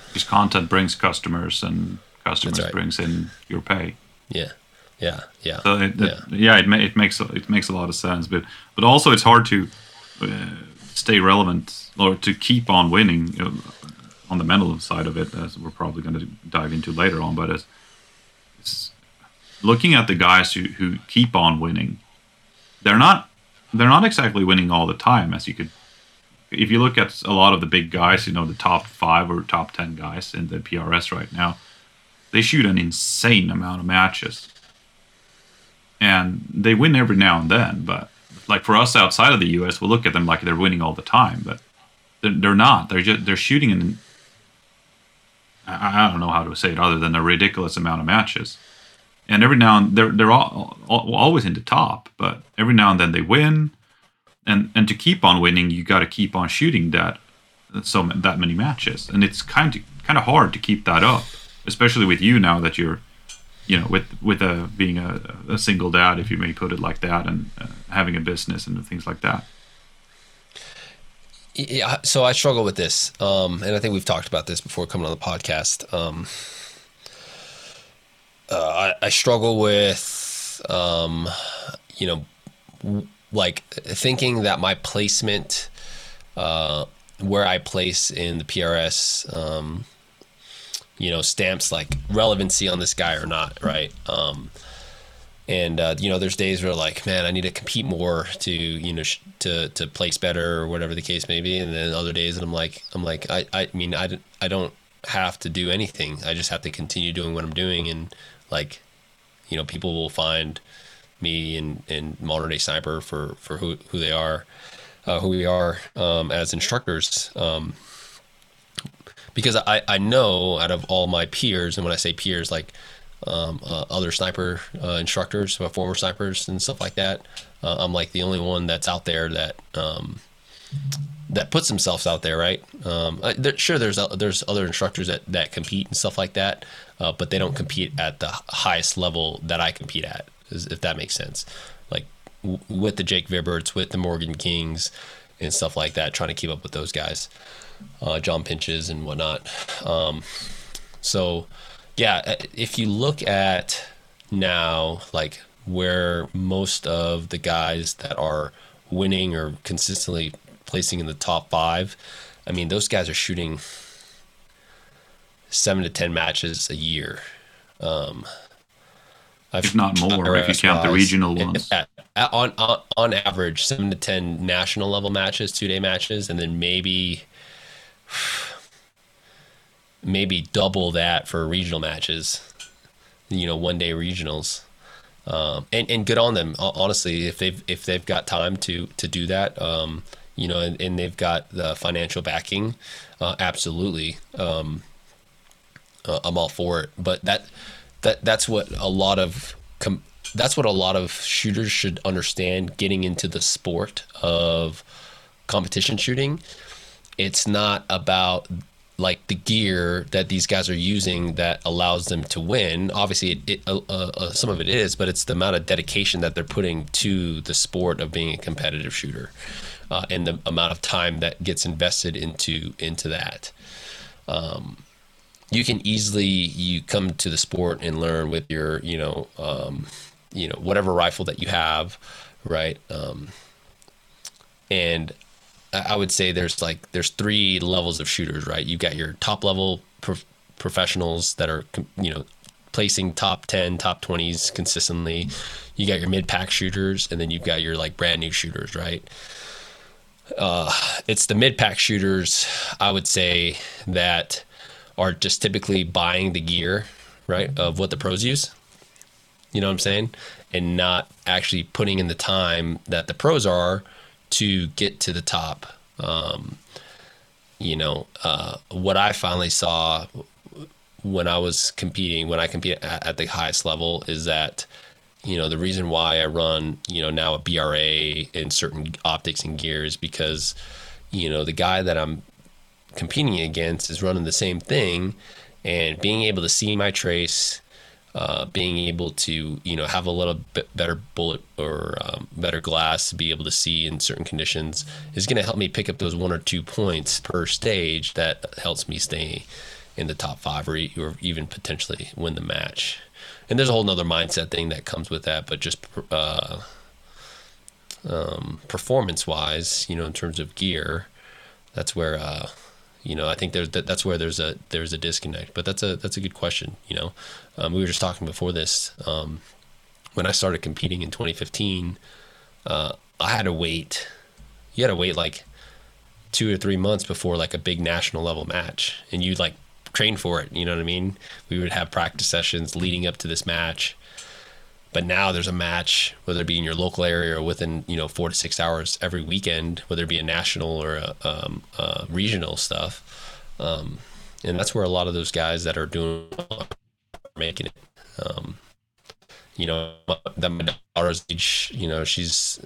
Because content brings customers, and customers right. brings in your pay. Yeah. Yeah, yeah, so it, yeah. It, yeah, it, ma- it makes it makes a lot of sense, but but also it's hard to uh, stay relevant or to keep on winning you know, on the mental side of it, as we're probably going to dive into later on. But as, looking at the guys who, who keep on winning, they're not they're not exactly winning all the time, as you could. If you look at a lot of the big guys, you know the top five or top ten guys in the PRS right now, they shoot an insane amount of matches and they win every now and then. But like for us outside of the U.S., we look at them like they're winning all the time, but they're, they're not. They're just they're shooting in. I, I don't know how to say it other than a ridiculous amount of matches, and every now and they're they're all, all, always in the top, but every now and then they win, and and to keep on winning, you got to keep on shooting that so that many matches, and it's kind of kind of hard to keep that up, especially with you now that you're you know, with with a being a, a single dad, if you may put it like that, and uh, having a business and things like that. Yeah, so I struggle with this, um, and I think we've talked about this before coming on the podcast. Um, uh, I, I, struggle with, um, you know, like thinking that my placement, uh, where I place in the PRS, um, you know stamps like relevancy on this guy or not right? Um, and uh, you know there's days where like man i need to compete more to you know sh- to to place better or whatever the case may be. And then other days and i'm like i'm like i i mean i, I don't have to do anything. I just have to continue doing what i'm doing. And like you know people will find me and and modern day sniper for for who who they are uh, who we are um, as instructors. Um, because I, I know out of all my peers and when i say peers like um, uh, other sniper uh, instructors, uh, former snipers, and stuff like that. Uh, I'm like the only one that's out there that um, that puts themselves out there, right? Um, there, sure, there's there's other instructors that that compete and stuff like that, uh, but they don't compete at the highest level that I compete at, if that makes sense. Like w- with the Jake Vibberts, with the Morgan Kings, and stuff like that, trying to keep up with those guys, uh, John Pinches and whatnot. Um, so yeah, uh, if you look at now, like where most of the guys that are winning or consistently placing in the top five, I mean, those guys are shooting seven to 10 matches a year. Um, if not more, if you count the regional ones. At, at, on, on, on average, seven to 10 national level matches, two day matches, and then maybe maybe double that for regional matches, you know, one day regionals. Um, and, and good on them, honestly, if they've, if they've got time to, to do that, um, you know, and, and, they've got the financial backing, uh, absolutely. Um, uh, I'm all for it, but that, that, that's what a lot of, com- that's what a lot of shooters should understand getting into the sport of competition shooting. It's not about like the gear that these guys are using that allows them to win. Obviously, it, it uh, uh, uh, some of it is, but it's the amount of dedication that they're putting to the sport of being a competitive shooter, uh, and the amount of time that gets invested into into that. Um, you can easily you come to the sport and learn with your you know um, you know whatever rifle that you have, right? Um, and I would say there's like there's three levels of shooters, right? You've got your top level professionals that are you know placing top 10 top 20s consistently. You got your mid-pack shooters and then you've got your like brand new shooters right? Uh, it's the mid-pack shooters i would say that are just typically buying the gear right of what the pros use. You know what i'm saying? And not actually putting in the time that the pros are to get to the top. Um, you know, uh, what I finally saw when I was competing, when I compete at, at, the highest level, is that you know the reason why I run you know now a BRA in certain optics and gears because you know the guy that I'm competing against is running the same thing, and being able to see my trace uh, being able to you know have a little bit better bullet or um, better glass to be able to see in certain conditions is going to help me pick up those one or two points per stage that helps me stay in the top five or, or even potentially win the match. And there's a whole nother mindset thing that comes with that but just uh, um, performance wise you know in terms of gear that's where uh, you know, I think there's that, that's where there's a there's a disconnect. But that's a that's a good question. You know, um, we were just talking before this. Um, when I started competing in 2015, uh, I had to wait. You had to wait like two or three months before like a big national level match, and you'd like train for it. You know what I mean? We would have practice sessions leading up to this match. But now there's a match, whether it be in your local area or within you know four to six hours every weekend, whether it be a national or a, um, a regional stuff, um, and that's where a lot of those guys that are doing are making it. Um, you know, that my daughter's age, you know, she's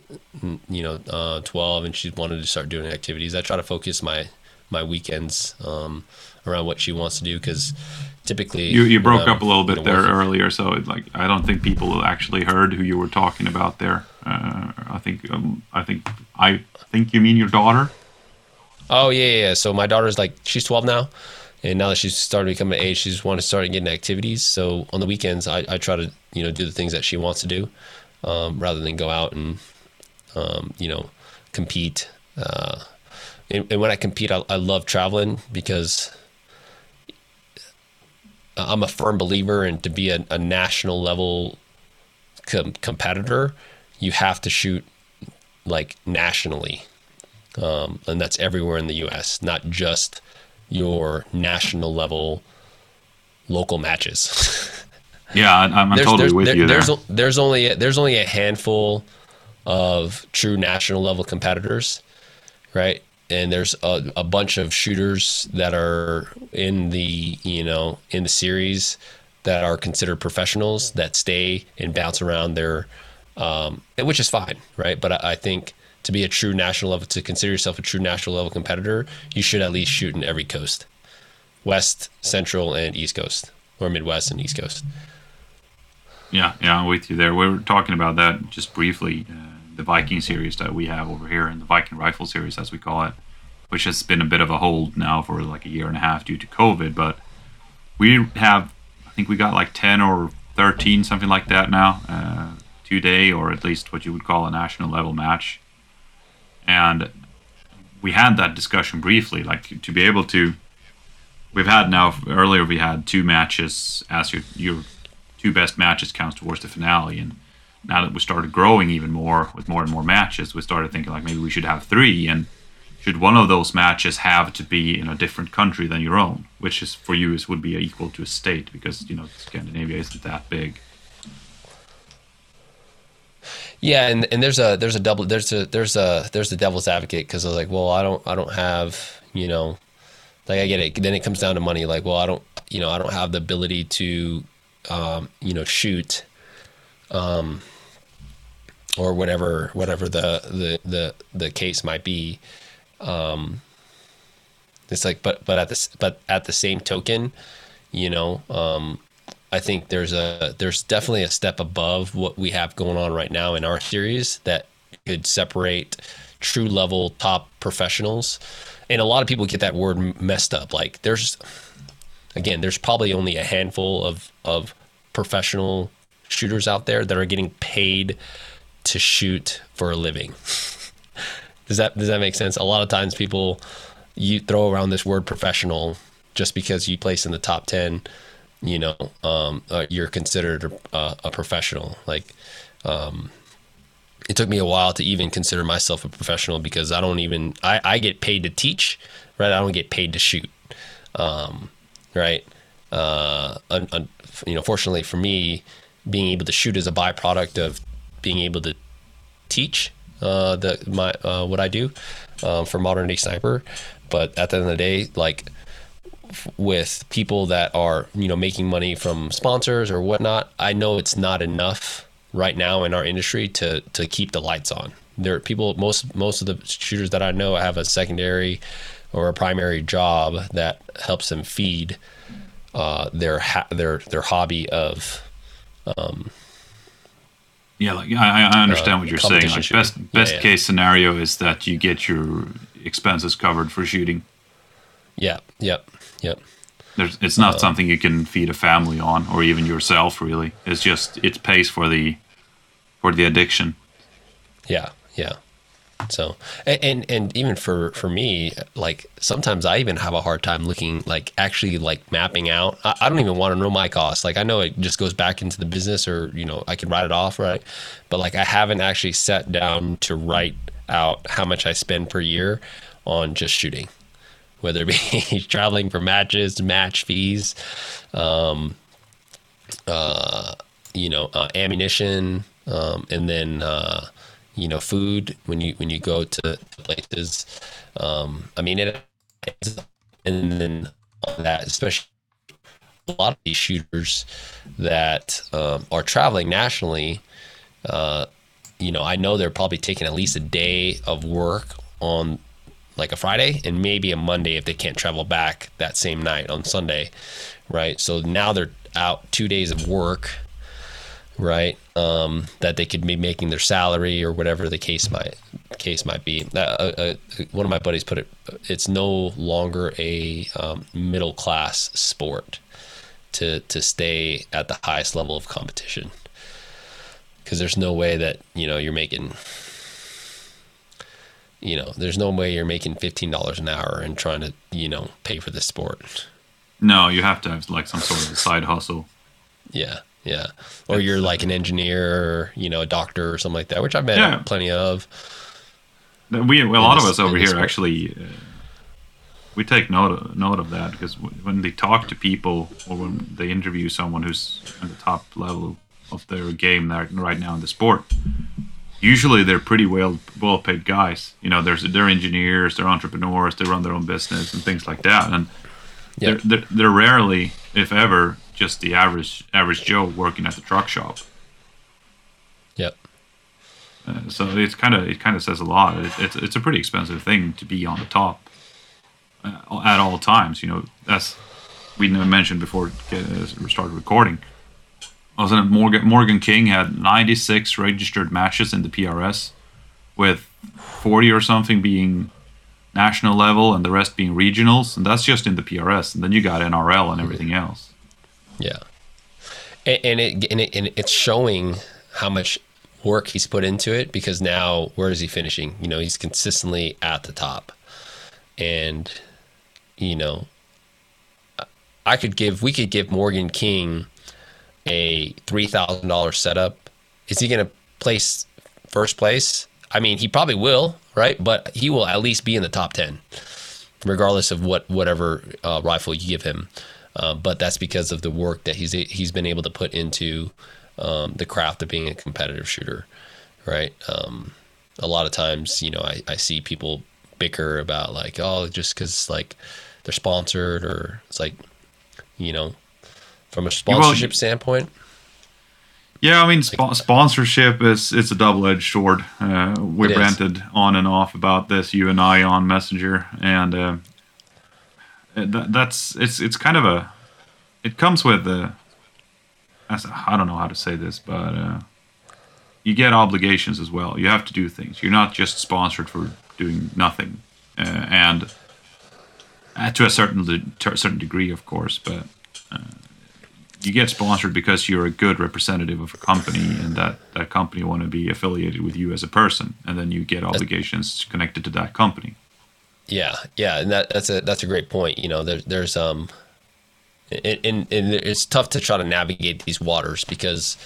you know uh, 12 and she's wanted to start doing activities. I try to focus my my weekends um, around what she wants to do because typically you, you broke up a little bit there earlier so like i don't think people actually heard who you were talking about there. Uh, i think um, i think i think you mean your daughter? Oh yeah, yeah so my daughter's like she's 12 now and now that she's started becoming age she's wanting to start getting activities. So on the weekends I, I try to you know do the things that she wants to do um, rather than go out and um, you know compete. Uh, and, and, when i compete I, I love traveling because I'm a firm believer in to be a, a national level com- competitor, you have to shoot like nationally, um, and that's everywhere in the U.S., not just your national level local matches. Yeah, I'm, I'm totally with there- you there. there's, there's only there's only a handful of true national level competitors, right? And there's a, a bunch of shooters that are in the you know in the series that are considered professionals that stay and bounce around their, um, which is fine, right? But I, I think to be a true national level, to consider yourself a true national level competitor, you should at least shoot in every coast, West, Central, and East Coast, or Midwest and East Coast. Yeah, yeah, I'm with you there. We were talking about that just briefly. Uh, the Viking series that we have over here, and the Viking Rifle series, as we call it, which has been a bit of a hold now for like a year and a half due to COVID. But we have, I think we got like 10 or 13, something like that now, uh, today, or at least what you would call a national level match. And we had that discussion briefly, like to be able to. We've had now earlier we had two matches as your your two best matches counts towards the finale. And now that we started growing even more with more and more matches, we started thinking like maybe we should have three. And should one of those matches have to be in a different country than your own, which is for you is would be equal to a state because you know Scandinavia isn't that big. Yeah, and, and there's a there's a double there's a there's a there's the devil's advocate because I was like, well, I don't I don't have you know, like I get it. Then it comes down to money. Like, well, I don't you know I don't have the ability to, um, you know, shoot, um, or whatever whatever the the the the case might be. Um, it's like, but but at this but at the same token, you know, um, I think there's a there's definitely a step above what we have going on right now in our series that could separate true level top professionals. And a lot of people get that word messed up. Like there's again, there's probably only a handful of of professional shooters out there that are getting paid to shoot for a living. does that does that make sense? A lot of times people you throw around this word professional just because you place in the top 10 you know um, uh, you're considered a, a professional like um, it took me a while to even consider myself a professional because i don't even i, I get paid to teach right i don't get paid to shoot um, right uh, un, un, you know fortunately for me being able to shoot is a byproduct of being able to teach uh, the my uh, what i do um, for modern day sniper. But at the end of the day like with people that are you know making money from sponsors or whatnot i know it's not enough right now in our industry to to keep the lights on. There are people most most of the shooters that i know have a secondary or a primary job that helps them feed uh, their ha- their their hobby of Yeah, like I, I understand Uh, what you're saying. Like shooting. best Yeah, best yeah. case scenario is that you get your expenses covered for shooting. yeah yep yep There's, it's Uh, not something you can feed a family on, or even yourself. Really, it's just it pays for the for the addiction. Yeah, yeah. So, and, and even for for me, like sometimes I even have a hard time looking like actually like mapping out. I, I don't even want to know my costs. Like I know it just goes back into the business, or you know I can write it off, right? But like I haven't actually sat down to write out how much I spend per year on just shooting, whether it be traveling for matches, match fees, um, uh, you know, uh, ammunition, um, and then uh, you know, food when you when you go to places. Um, I mean, it, and then on that, especially a lot of these shooters that um, are traveling nationally. Uh, you know, I know they're probably taking at least a day of work on like a Friday and maybe a Monday if they can't travel back that same night on Sunday, right? So now they're out two days of work, right? Um, that they could be making their salary or whatever the case might case might be. Uh, uh, uh, one of my buddies put it: it's no longer a um, middle class sport to to stay at the highest level of competition because there's no way that you know you're making you know there's no way you're making $15 an hour and trying to you know pay for this sport No, you have to have like some sort of side hustle. yeah yeah. Or you're like an engineer, or, you know, a doctor or something like that, which I've met Yeah. plenty of. We a lot this- of us over here actually uh, we take note of, note of that because when they talk to people or when they interview someone who's at the top level of their game there right now in the sport, usually they're pretty well well paid guys. You know, there's they're engineers, they're entrepreneurs, they run their own business and things like that, and Yeah. they're, they're they're rarely, if ever, just the average average Joe working at the truck shop. Yep. Uh, so it's kind of it kind of says a lot. It, it's it's a pretty expensive thing to be on the top uh, at all times. You know, as we never mentioned before uh, we started recording. Wasn't it Morgan Morgan King had 96 registered matches in the PRS, with 40 or something being national level and the rest being regionals, and that's just in the PRS. And then you got NRL and everything else. Yeah, and, and it and, it and it's showing how much work he's put into it because now where is he finishing? You know, he's consistently at the top, and you know, I could give we could give Morgan King a three thousand dollars setup. Is he going to place first place? I mean, he probably will, right? But he will at least be in the top ten regardless of what whatever uh, rifle you give him. Uh, but that's because of the work that he's he's been able to put into um, the craft of being a competitive shooter, right? Um, a lot of times, you know, I, I see people bicker about like, oh, just because like they're sponsored or it's like, you know, from a sponsorship standpoint. Yeah, I mean, spo- sponsorship is it's a double edged sword. Uh, we ranted on and off about this, you and I, on Messenger, and uh, that, that's it's it's kind of a it comes with the I don't know how to say this, but uh, you get obligations as well. You have to do things. You're not just sponsored for doing nothing, uh, and uh, to a certain de- to a certain degree, of course, but you get sponsored because you're a good representative of a company and that that company want to be affiliated with you as a person and then you get obligations connected to that company Yeah, yeah, and that, that's a that's a great point. You know, there, there's um, and, and and it's tough to try to navigate these waters because,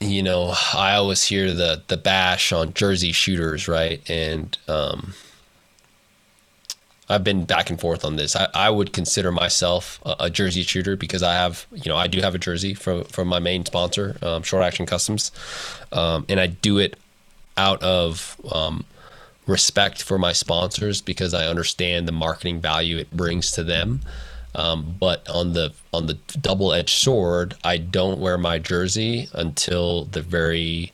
you know, I always hear the the bash on Jersey shooters, right? And um, I've been back and forth on this. I, I would consider myself a, a Jersey shooter because I have, you know, I do have a jersey from from my main sponsor, um, Short Action Customs, um, and I do it out of um, respect for my sponsors because I understand the marketing value it brings to them. Um, but on the on the double edged sword, I don't wear my jersey until the very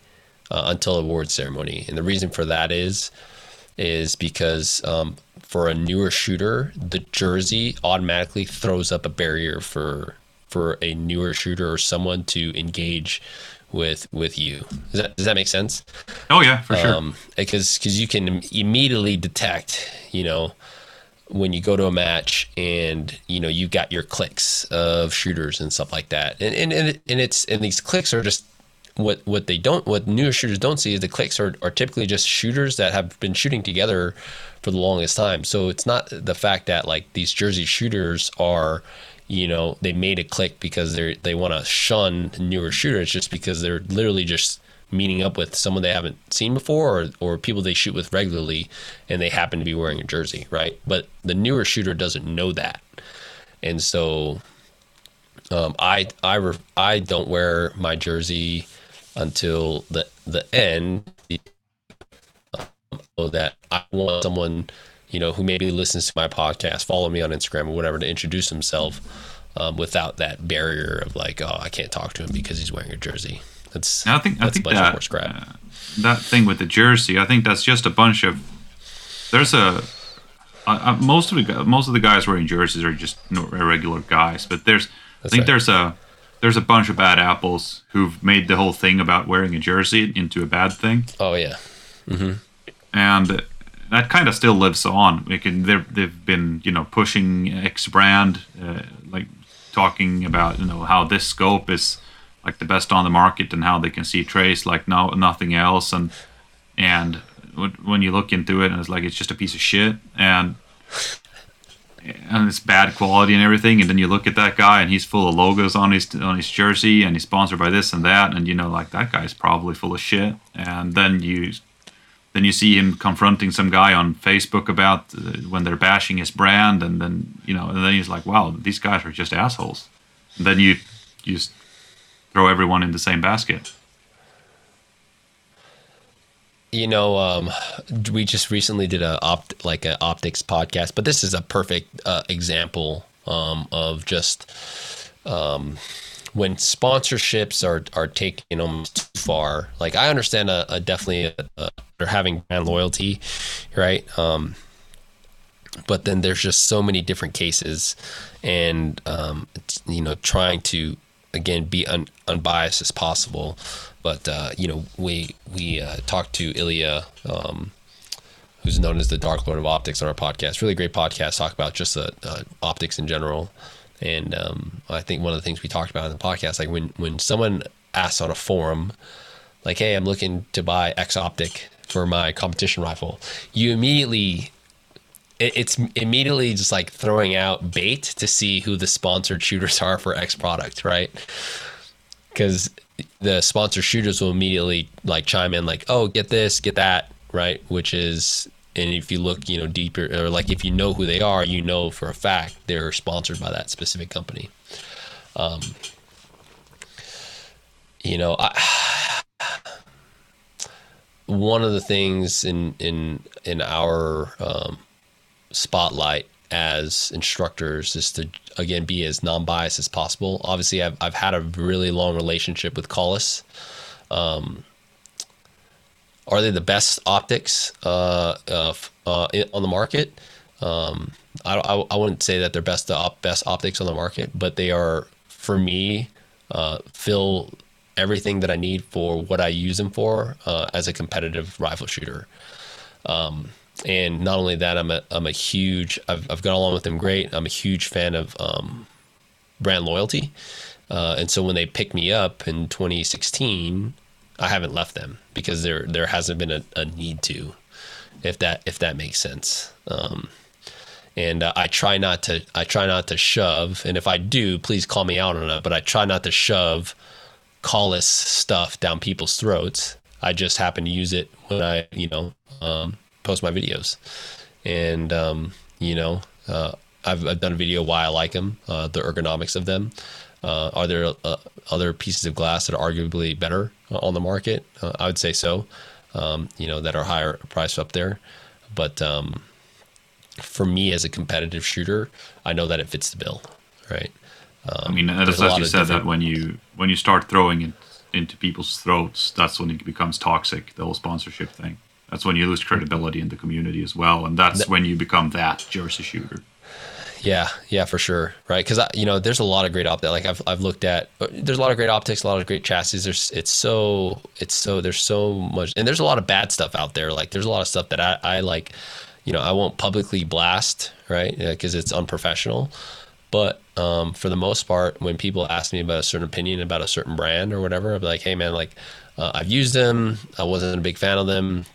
uh, until award ceremony, and the reason for that is is because um, for a newer shooter, the jersey automatically throws up a barrier for for a newer shooter or someone to engage with with you. Does that does that make sense? oh yeah for sure um, because because you can immediately detect, you know, when you go to a match and you know you got your clicks of shooters and stuff like that, and and and, and it's and these clicks are just what what they don't what newer shooters don't see is the clicks are, are typically just shooters that have been shooting together for the longest time. So it's not the fact that like these Jersey shooters are you know they made a click because they they want to shun newer shooters just because they're literally just meeting up with someone they haven't seen before or, or people they shoot with regularly and they happen to be wearing a jersey right? But the newer shooter doesn't know that. And so um, I I re- I don't wear my jersey until the the end um, so that I want someone you know who maybe listens to my podcast follow me on Instagram or whatever to introduce himself um, without that barrier of like oh I can't talk to him because he's wearing a jersey that's I think I think a bunch of that horse crap. uh, that thing with the jersey I think that's just a bunch of there's a uh, most of the most of the guys wearing jerseys are just regular guys but there's I think right. there's a there's a bunch of bad apples who've made the whole thing about wearing a jersey into a bad thing oh yeah and that kind of still lives on. They're, they've been, you know, pushing X brand, uh, like talking about, you know, how this scope is like the best on the market and how they can see trace like no nothing else. And and when you look into it, and it's like it's just a piece of shit. And and it's bad quality and everything, and then you look at that guy and he's full of logos on his on his jersey and he's sponsored by this and that, and you know like that guy's probably full of shit, and then you then you see him confronting some guy on Facebook about uh, when they're bashing his brand, and then you know, and then he's like, "Wow, these guys are just assholes." And then you you just throw everyone in the same basket. You know, um, we just recently did a opt like an optics podcast, but this is a perfect uh, example um, of just um, when sponsorships are are taken almost too far. Like I understand a, a definitely a, a, they're having brand loyalty, right? Um, but then there's just so many different cases, and um, you know, trying to again be un, unbiased as possible. But uh, you know, we we uh, talked to Ilya, um, who's known as the Dark Lord of Optics, on our podcast. Really great podcast. Talk about just uh, uh, optics in general. And um, I think one of the things we talked about in the podcast, like when when someone asks on a forum, like, "Hey, I'm looking to buy X optic for my competition rifle," you immediately it's immediately just like throwing out bait to see who the sponsored shooters are for X product, right? Because the sponsored shooters will immediately like chime in like, "Oh, get this, get that," right? Which is and if you look, you know, deeper or like if you know who they are, you know for a fact they're sponsored by that specific company. Um, you know, I one of the things in in in our um, spotlight as instructors is to again be as non-biased as possible. Obviously, I've I've had a really long relationship with Kahles. Um, are they the best optics uh, uh, uh, on the market? Um, I, I, I, wouldn't say that they're best the op, best optics on the market, but they are for me uh, fill everything that I need for what I use them for uh, as a competitive rifle shooter. Um, and not only that, I'm a I'm a huge I've I've gone along with them great. I'm a huge fan of um, brand loyalty, uh, and so when they picked me up in 2016, I haven't left them because there there hasn't been a, a need to, if that if that makes sense. Um, and uh, I try not to I try not to shove, and if I do, please call me out on it. But I try not to shove Kahles stuff down people's throats. I just happen to use it when I you know um, post my videos, and um, you know uh, I've I've done a video why I like them, uh, the ergonomics of them. Uh, are there uh, other pieces of glass that are arguably better uh, on the market? Uh, I would say so. Um, you know that are higher priced up there, but um, for me as a competitive shooter, I know that it fits the bill, right? Um, I mean, as, as you said, that when you when you start throwing it into people's throats, that's when it becomes toxic. The whole sponsorship thing. That's when you lose credibility in the community as well, and that's when you become that jersey shooter. Yeah, yeah, for sure, right? Because you know, there's a lot of great optics. Like I've I've looked at, there's a lot of great optics, a lot of great chassis. There's it's so it's so there's so much, and there's a lot of bad stuff out there. Like there's a lot of stuff that I I like, you know, I won't publicly blast, right? Because it's unprofessional. But um, for the most part, when people ask me about a certain opinion about a certain brand or whatever, I'm like, hey man, like uh, I've used them. I wasn't a big fan of them.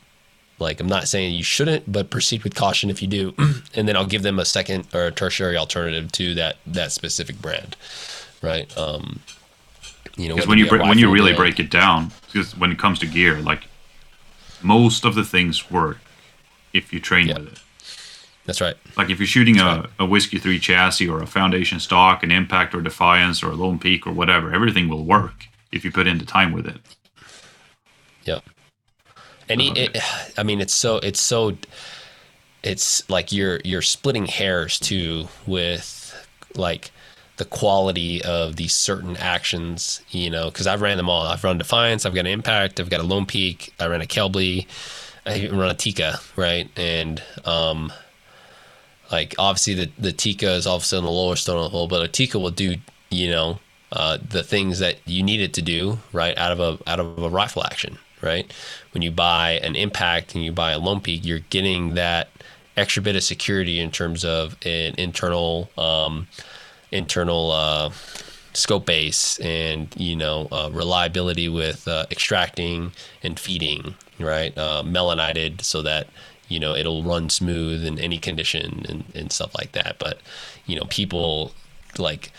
Like I'm not saying you shouldn't, but proceed with caution if you do, and then I'll give them a second or a tertiary alternative to that that specific brand, right? Um, you know, because when you when you really brand, break it down, because when it comes to gear, like most of the things work if you train yeah. with it. That's right. Like if you're shooting a, right. a Whiskey 3 chassis or a Foundation stock, an Impact or Defiance or a Lone Peak or whatever, everything will work if you put in the time with it. Yep and he, it, I mean, it's so it's so it's like you're you're splitting hairs too with like the quality of these certain actions, you know, because I've ran them all. I've run Defiance, I've got an Impact, I've got a Lone Peak, I ran a Kelbly, I even run a Tikka, right? And um, like obviously the the Tikka is obviously on the lower stone of the hole, but a Tikka will do, you know, uh, the things that you need it to do, right, out of a out of a rifle action, right? When you buy an impact and you buy a Peak, you're getting that extra bit of security in terms of an internal um, internal uh, scope base and you know uh, reliability with uh, extracting and feeding, right? Uh, Melonited so that you know it'll run smooth in any condition and, and stuff like that but you know people like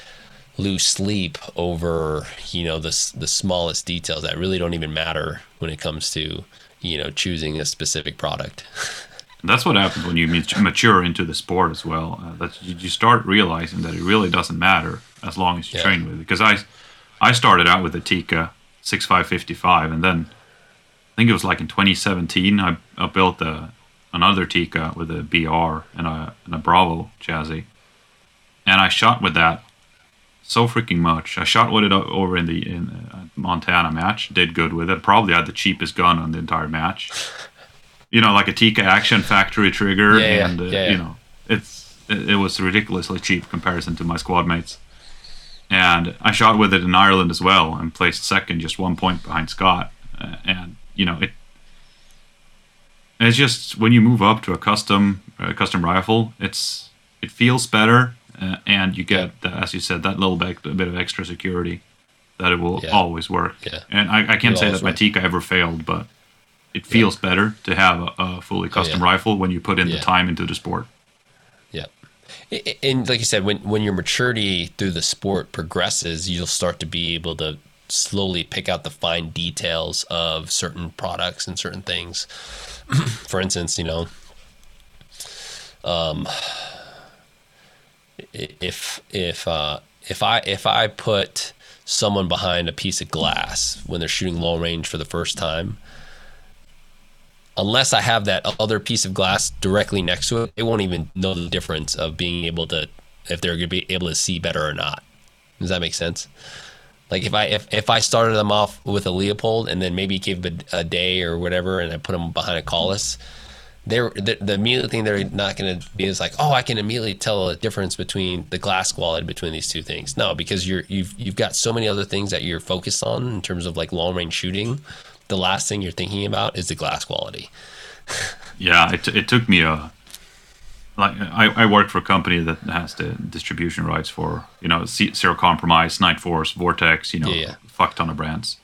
lose sleep over you know the the smallest details that really don't even matter when it comes to you know choosing a specific product. That's what happens when you mature into the sport as well. Uh, that you start realizing that it really doesn't matter as long as you yeah. train with it. Because i i started out with a tikka 6555 and then i think it was like in 2017 i, I built a another Tikka with a br and a, and a bravo chassis and i shot with that so freaking much. I shot with it over in the in uh, Montana match. Did good with it. Probably had the cheapest gun on the entire match. You know, like a Tikka Action factory trigger, yeah, and uh, yeah, yeah. you know, it's it, it, was ridiculously cheap comparison to my squad mates. And I shot with it in Ireland as well, and placed second, just one point behind Scott. Uh, and you know, it it's just when you move up to a custom a custom rifle, it's it feels better uh, and you get, as you said, that little bit, a bit of extra security that it will yeah. always work. Yeah. And I, I can't say that my Tikka ever failed, but it feels yeah. better to have a, a fully custom oh, rifle when you put in the time into the sport. Yeah. And like you said, when, when your maturity through the sport progresses, you'll start to be able to slowly pick out the fine details of certain products and certain things. For instance, you know, um, if if uh, if I if I put someone behind a piece of glass when they're shooting long range for the first time, unless I have that other piece of glass directly next to it, they won't even know the difference of being able to if they're going to be able to see better or not. Does that make sense? Like if I if, if I started them off with a Leupold and then maybe gave a, a day or whatever, and I put them behind a Kahles, they're the, the immediate thing they're not going to be is like, oh, I can immediately tell a difference between the glass quality between these two things. No, because you're you've you've got so many other things that you're focused on in terms of like long range shooting. The last thing you're thinking about is the glass quality. yeah, it, it took me a like I, I work for a company that has the distribution rights for you know zero compromise, Nightforce, Vortex, you know, yeah, yeah. fuck ton of brands,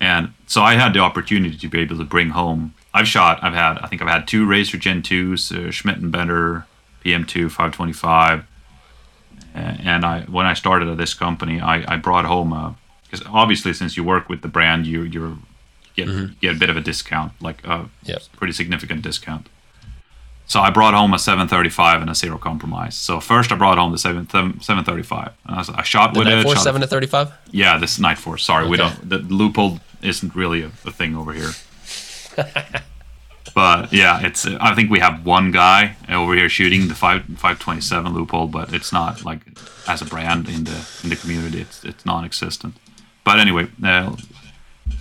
and so I had the opportunity to be able to bring home I've shot. I've had. I think I've had two Razor Gen twos, uh, Schmidt and Bender PM2 525. And I, when I started at this company, I, I brought home because obviously since you work with the brand, you you get mm-hmm. get a bit of a discount, like a yep. pretty significant discount. So I brought home a 735 and a zero compromise. So first I brought home the 7, 735. I, was, I, shot the with Night it. Force 7 to 35? Yeah, this Nightforce. Sorry, okay. we don't. The Leupold isn't really a, a thing over here. but yeah, it's. I think we have one guy over here shooting the five five twenty seven Leupold, but it's not like as a brand in the in the community. It's it's non-existent. But anyway, uh,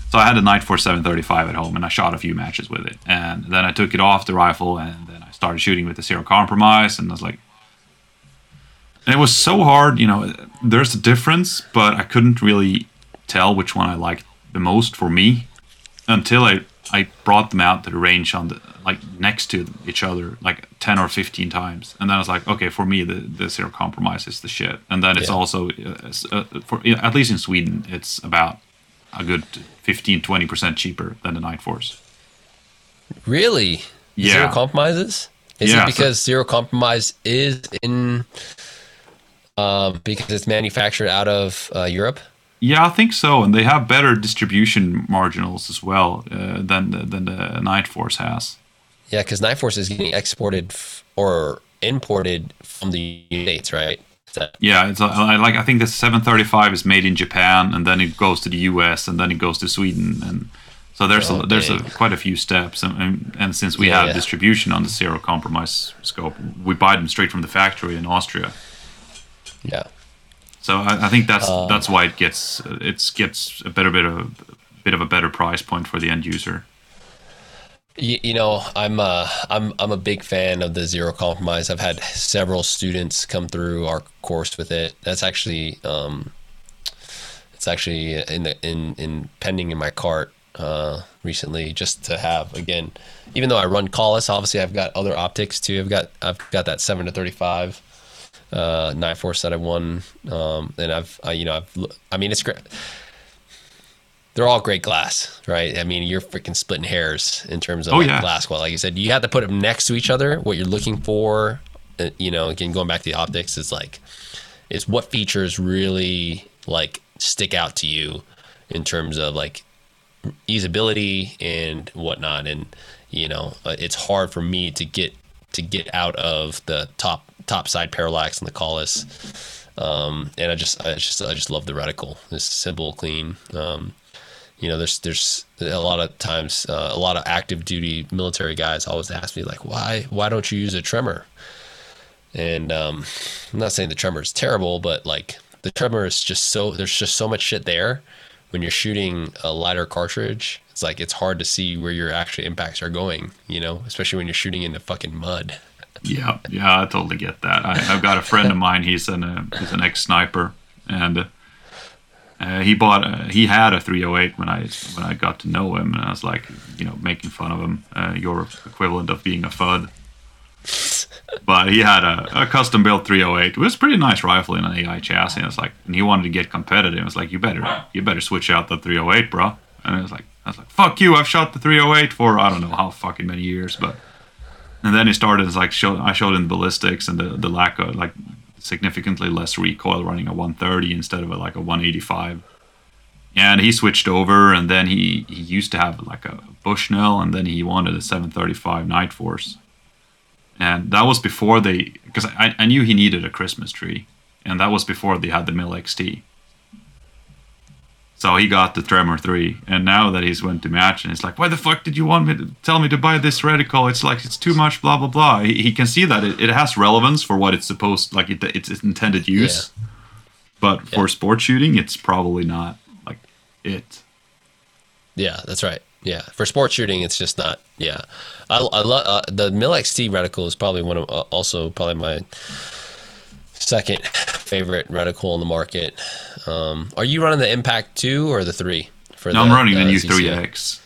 so I had a night Nightforce seven thirty five at home, and I shot a few matches with it, and then I took it off the rifle, and then I started shooting with the zero compromise, and I was like. And it was so hard, you know. There's a difference, but I couldn't really tell which one I liked the most for me until I I brought them out to the range on the like next to each other like 10 or 15 times. And then I was like okay for me the, the zero compromise is the shit. And then it's yeah. also uh, uh, for at least in Sweden it's about a good 15 20% cheaper than the Nightforce really? Yeah. Zero compromises? Is yeah, it because so, zero compromise is in um, because it's manufactured out of uh, Europe yeah, I think so, and they have better distribution marginals as well uh, than the, than the Nightforce has. Yeah, because Nightforce is getting exported f- or imported from the United States, right? That- yeah, it's a, I like I think the 735 is made in Japan, and then it goes to the U.S. and then it goes to Sweden, and so there's oh, a, there's a, quite a few steps, and, and, and since we yeah, have yeah. distribution on the zero compromise scope, we buy them straight from the factory in Austria. Yeah. So I, I think that's uh, that's why it gets it gets a better bit of bit of a better price point for the end user. You, you know, I'm uh, I'm I'm a big fan of the zero compromise. I've had several students come through our course with it. That's actually um, it's actually in the in in pending in my cart uh, recently just to have again even though i run Kahles obviously i've got other optics too i've got i've got that 7 to 35 uh, Nightforce that I won. Um, and I've, I, you know, I've, I mean, it's great. They're all great glass, right? I mean, you're freaking splitting hairs in terms of oh, like yeah. glass quality. Like you said, you have to put them next to each other. What you're looking for, uh, you know, again, going back to the optics, is like, it's what features really like stick out to you in terms of like usability and whatnot. And you know, uh, it's hard for me to get to get out of the top top side parallax and the Kahles. Um, and I just, I just, I just love the reticle. It's simple, clean. Um, you know, there's, there's a lot of times, uh, a lot of active duty military guys always ask me like, why, why don't you use a tremor? And um, I'm not saying the tremor is terrible, but like the tremor is just so there's just so much shit there. When you're shooting a lighter cartridge, it's like it's hard to see where your actual impacts are going. You know, especially when you're shooting into fucking mud. Yeah, yeah, I totally get that. I, I've got a friend of mine. He's an uh, he's an ex sniper, and uh, he bought a, he had a 308 when I when I got to know him, and I was like, you know, making fun of him. Uh, your equivalent of being a fud. But he had a, a custom built 308. It was a pretty nice rifle in an AI chassis. And it's like, and he wanted to get competitive. It's like, you better you better switch out the 308, bro. And it was like, I was like, fuck you. I've shot the 308 for I don't know how fucking many years, but. And then he started as like show, I showed him ballistics and the, the lack of like significantly less recoil running a 130 instead of a, like a 185. And he switched over and then he, he used to have like a Bushnell and then he wanted a 735 Nightforce. And that was before they, because I, I knew he needed a Christmas tree. And that was before they had the Mil-XT. So he got the Tremor 3, and now that he's went to match, and it's like, why the fuck did you want me to tell me to buy this reticle? It's like it's too much, blah blah blah. He, he can see that it, it has relevance for what it's supposed, like it, it's intended use, but for Yeah. sport shooting, it's probably not like it. Yeah, that's right. Yeah, for sports shooting, it's just not. Yeah, I, I love uh, the Mil-XT reticle is probably one of uh, also probably my second favorite reticle on the market. Um, are you running the Impact two or the three? For Now I'm running the uh, new ZCO? 3X.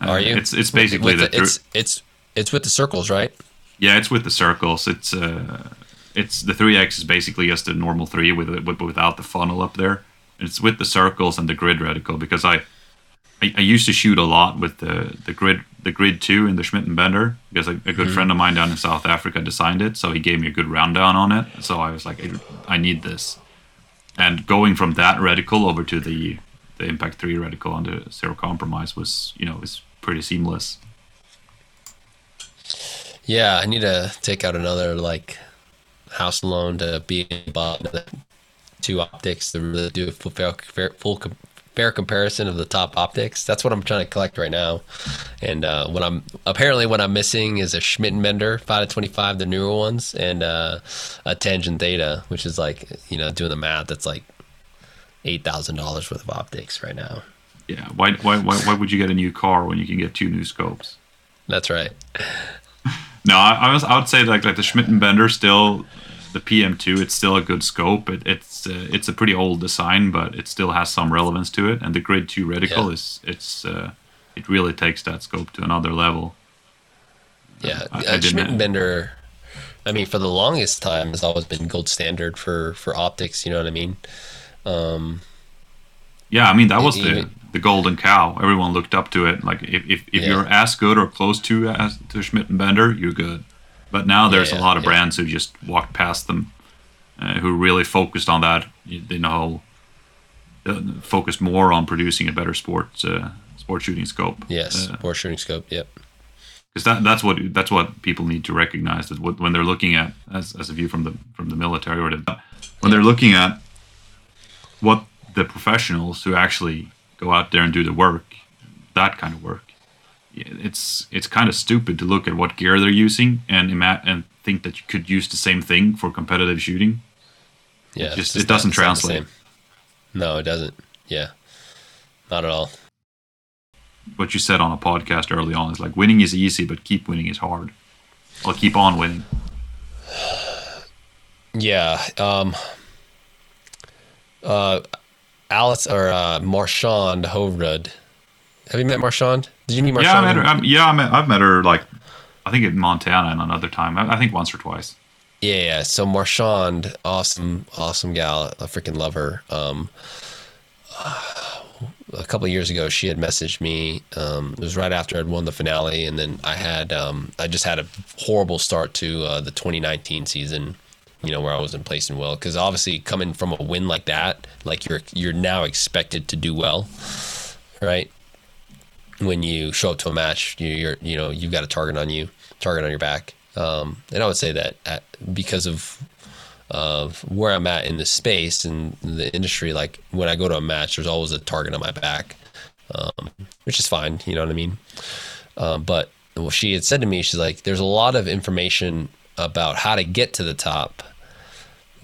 Are you? It's it's basically With the, thir- it's it's it's with the circles, right? Yeah, it's with the circles. It's uh, it's the 3x is basically just a normal three with, it- without the funnel up there. It's with the circles and the grid reticle because I, I I used to shoot a lot with the the grid the grid two in the Schmidt and Bender because a, a good mm-hmm. friend of mine down in South Africa designed it, so he gave me a good rundown on it. So I was like, I, I need this, and going from that reticle over to the the Impact three reticle on the zero compromise was you know was pretty seamless. Yeah, I need to take out another like house loan to be about two optics to really do a full full fair comparison of the top optics. That's what I'm trying to collect right now. And uh, what I'm apparently what I'm missing is a Schmidt and Bender 5 to 25, the newer ones, and uh, a Tangent Theta, which is like you know doing the math. That's like eight thousand dollars worth of optics right now. Yeah, why, why why why would you get a new car when you can get two new scopes? That's right. No, I, I was I would say like like the Schmidt and Bender still the PM2 it's still a good scope. It, it's uh, it's a pretty old design, but it still has some relevance to it. And the Grid 2 reticle Yeah. is it's uh, it really takes that scope to another level. Yeah, I- I uh, Bender. I mean, for the longest time, has always been gold standard for for optics. You know what I mean? Um, Yeah, I mean that was the the golden cow. Everyone looked up to it. Like if if, if Yeah. you're as good or close to as to Schmidt and Bender, you're good. But now there's Yeah, a lot of yeah. brands who just walked past them, uh, who really focused on that. You know, uh, focused more on producing a better sports uh, sport shooting scope. yes, Uh, for shooting scope. Yep. because that that's what that's what people need to recognize that what, when they're looking at as, as a view from the from the military or the, when they're looking at what the professionals who actually go out there and do the work that kind of work it's it's kind of stupid to look at what gear they're using and ima- and think that you could use the same thing for competitive shooting Yeah, just- it doesn't not translate. No, it doesn't. Yeah, not at all. what you said on a podcast early on is like winning is easy but keep winning is hard I'll keep on winning Yeah. Um. Uh, Alice or uh, Marchand Hovrud. Have you met Marchand? Did you meet Marchand? yeah I met her I'm, yeah I met, I've met her like I think in Montana and another time I, I think once or twice Yeah, yeah. So Marchand, awesome, awesome gal. I freaking love her. Um, a couple of years ago, she had messaged me. Um, it was right after I'd won the finale, and then I had um, I just had a horrible start to uh, the 2019 season. You know where I wasn't placing well because obviously coming from a win like that, like you're you're now expected to do well, right? When you show up to a match, you, you're you know you've got a target on you, target on your back, um, and I would say that at, because of of where I'm at in the space and the industry, like when I go to a match, there's always a target on my back, um, which is fine. You know what I mean? Um, but well, she had said to me, she's like, there's a lot of information about how to get to the top,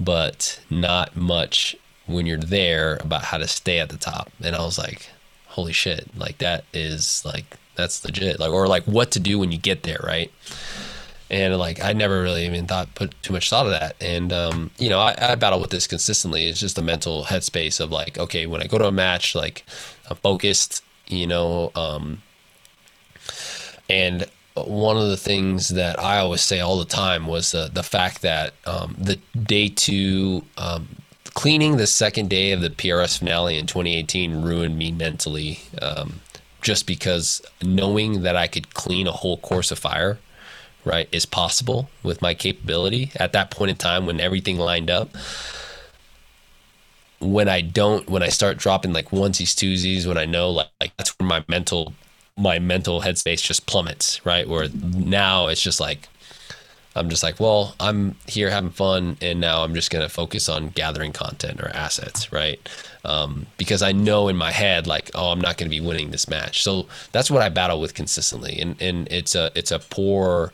but not much when you're there about how to stay at the top. And I was like, holy shit, like that is like, that's legit. Like, or like what to do when you get there, right? and like I never really even thought put too much thought of that. And um, you know, I, I, battle with this consistently. It's just the mental headspace of like, okay, when I go to a match, like I'm focused, you know. Um, and one of the things that I always say all the time was uh, the fact that um, the day two um, cleaning the second day of the PRS finale in 2018 ruined me mentally. Um, just because knowing that I could clean a whole course of fire right, is possible with my capability at that point in time when everything lined up. When I don't, when I start dropping like onesies, twosies, when I know like, like that's where my mental, my mental headspace just plummets, right? Where now it's just like, I'm just like, well, I'm here having fun, and now I'm just gonna focus on gathering content or assets, right? Um, because I know in my head, like, oh, I'm not gonna be winning this match. So that's what I battle with consistently, and and it's a it's a poor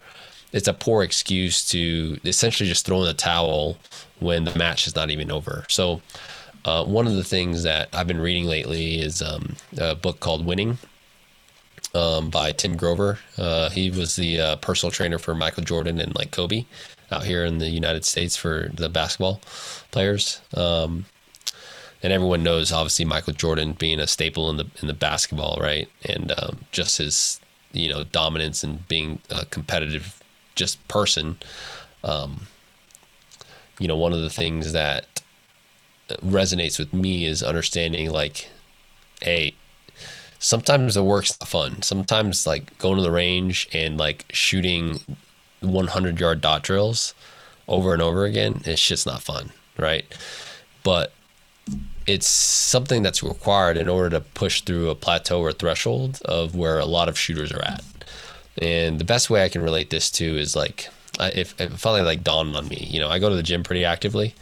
it's a poor excuse to essentially just throw in the towel when the match is not even over. So, uh, one of the things that I've been reading lately is um, a book called Winning um, by Tim Grover. Uh, he was the uh, personal trainer for Michael Jordan and like Kobe out here in the United States for the basketball players. Um, and everyone knows obviously Michael Jordan being a staple in the in the basketball, right? And um, just his you know dominance and being a competitive just person, um, you know, one of the things that resonates with me is understanding like, hey, sometimes the work's fun. Sometimes like going to the range and like shooting 100 yard dot drills over and over again, it's just not fun, right? But it's something that's required in order to push through a plateau or threshold of where a lot of shooters are at. And the best way I can relate this to is like, if, if it finally like dawned on me, you know, I go to the gym pretty actively,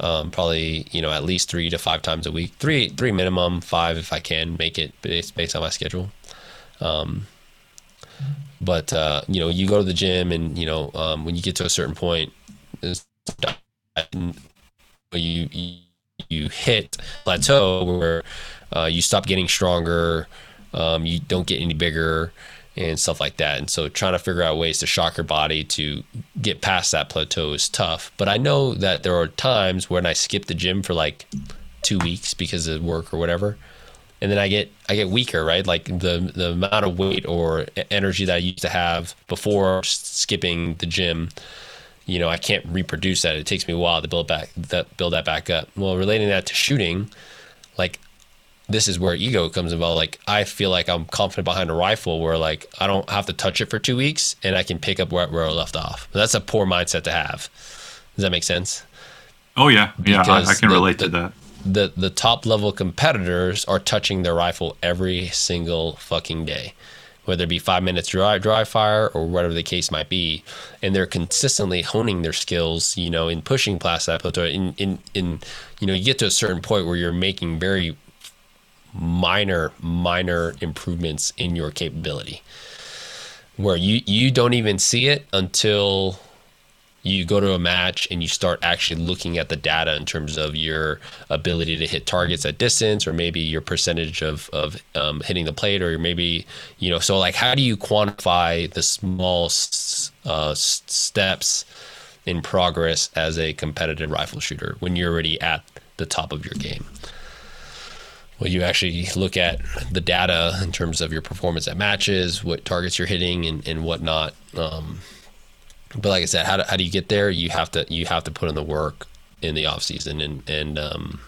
um, probably you know at least three to five times a week, three three minimum, five if I can make it based based on my schedule. Um, but uh, you know, you go to the gym, and you know, um, when you get to a certain point, you you, hit plateau where uh, you stop getting stronger, um, you don't get any bigger, and stuff like that. And so trying to figure out ways to shock your body to get past that plateau is tough. But I know that there are times when I skip the gym for like two weeks because of work or whatever. And then I get I get weaker, right? Like the the amount of weight or energy that I used to have before skipping the gym, you know, I can't reproduce that. It takes me a while to build back that build that back up. Well, relating that to shooting, like this is where ego comes involved. Like I feel like I'm confident behind a rifle where like I don't have to touch it for two weeks and I can pick up where, where I left off. But that's a poor mindset to have. Does that make sense? Oh yeah, yeah, I, I, can the, relate the, to that. The the top level competitors are touching their rifle every single fucking day, whether it be five minutes dry dry fire or whatever the case might be, and they're consistently honing their skills. You know, in pushing past that plateau. In in in you know, you get to a certain point where you're making very minor minor improvements in your capability where you you don't even see it until you go to a match and you start actually looking at the data in terms of your ability to hit targets at distance or maybe your percentage of, of um, hitting the plate or maybe you know so like how do you quantify the small uh, steps in progress as a competitive rifle shooter when you're already at the top of your game well, you actually look at the data in terms of your performance at matches, what targets you're hitting, and, and whatnot. Um, but like I said, how do, how do you get there? You have to you have to put in the work in the off season, and and um,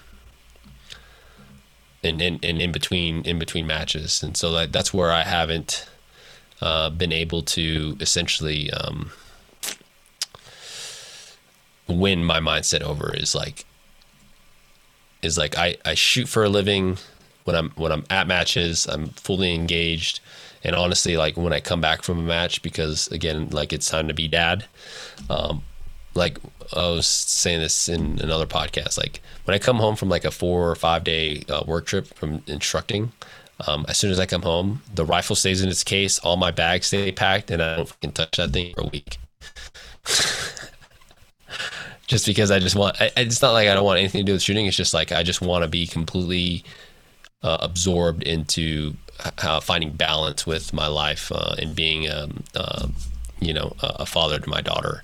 and in, in, in between in between matches, and so that, that's where I haven't uh, been able to essentially um, win my mindset over is like is like I, I shoot for a living when I'm when I'm at matches I'm fully engaged and honestly like when I come back from a match because again like it's time to be dad um, like I was saying this in another podcast like when I come home from like a four or five day uh, work trip from instructing um, as soon as I come home the rifle stays in its case all my bags stay packed and I don't fucking touch that thing for a week just because I just want. I, it's not like I don't want anything to do with shooting. It's just like I just want to be completely uh, absorbed into how finding balance with my life uh, and being, um, uh, you know, a, father to my daughter,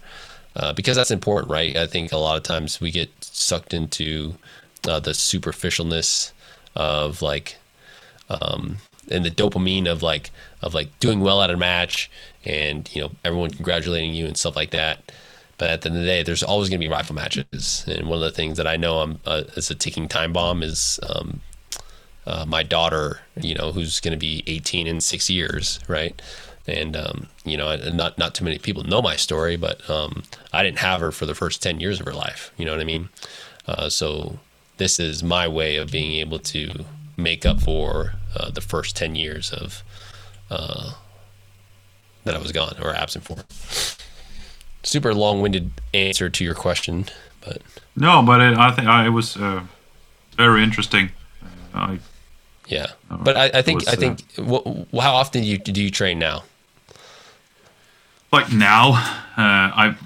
uh, because that's important, right? I think a lot of times we get sucked into uh, the superficialness of like, um, and the dopamine of like of like doing well at a match and you know everyone congratulating you and stuff like that but at the end of the day, there's always going to be rifle matches. And one of the things that I know I'm uh, a ticking time bomb is um, uh, my daughter, you know, who's going to be 18 in six years, right? And um, you know, not not too many people know my story, but um, I didn't have her for the first 10 years of her life. You know what I mean? Uh, so this is my way of being able to make up for uh, the first 10 years of uh, that I was gone or absent for super long-winded answer to your question, but no, but it, I think it was uh, very interesting. I, yeah, but I, I think was, I think uh, how often do you do you train now? Like now, uh, I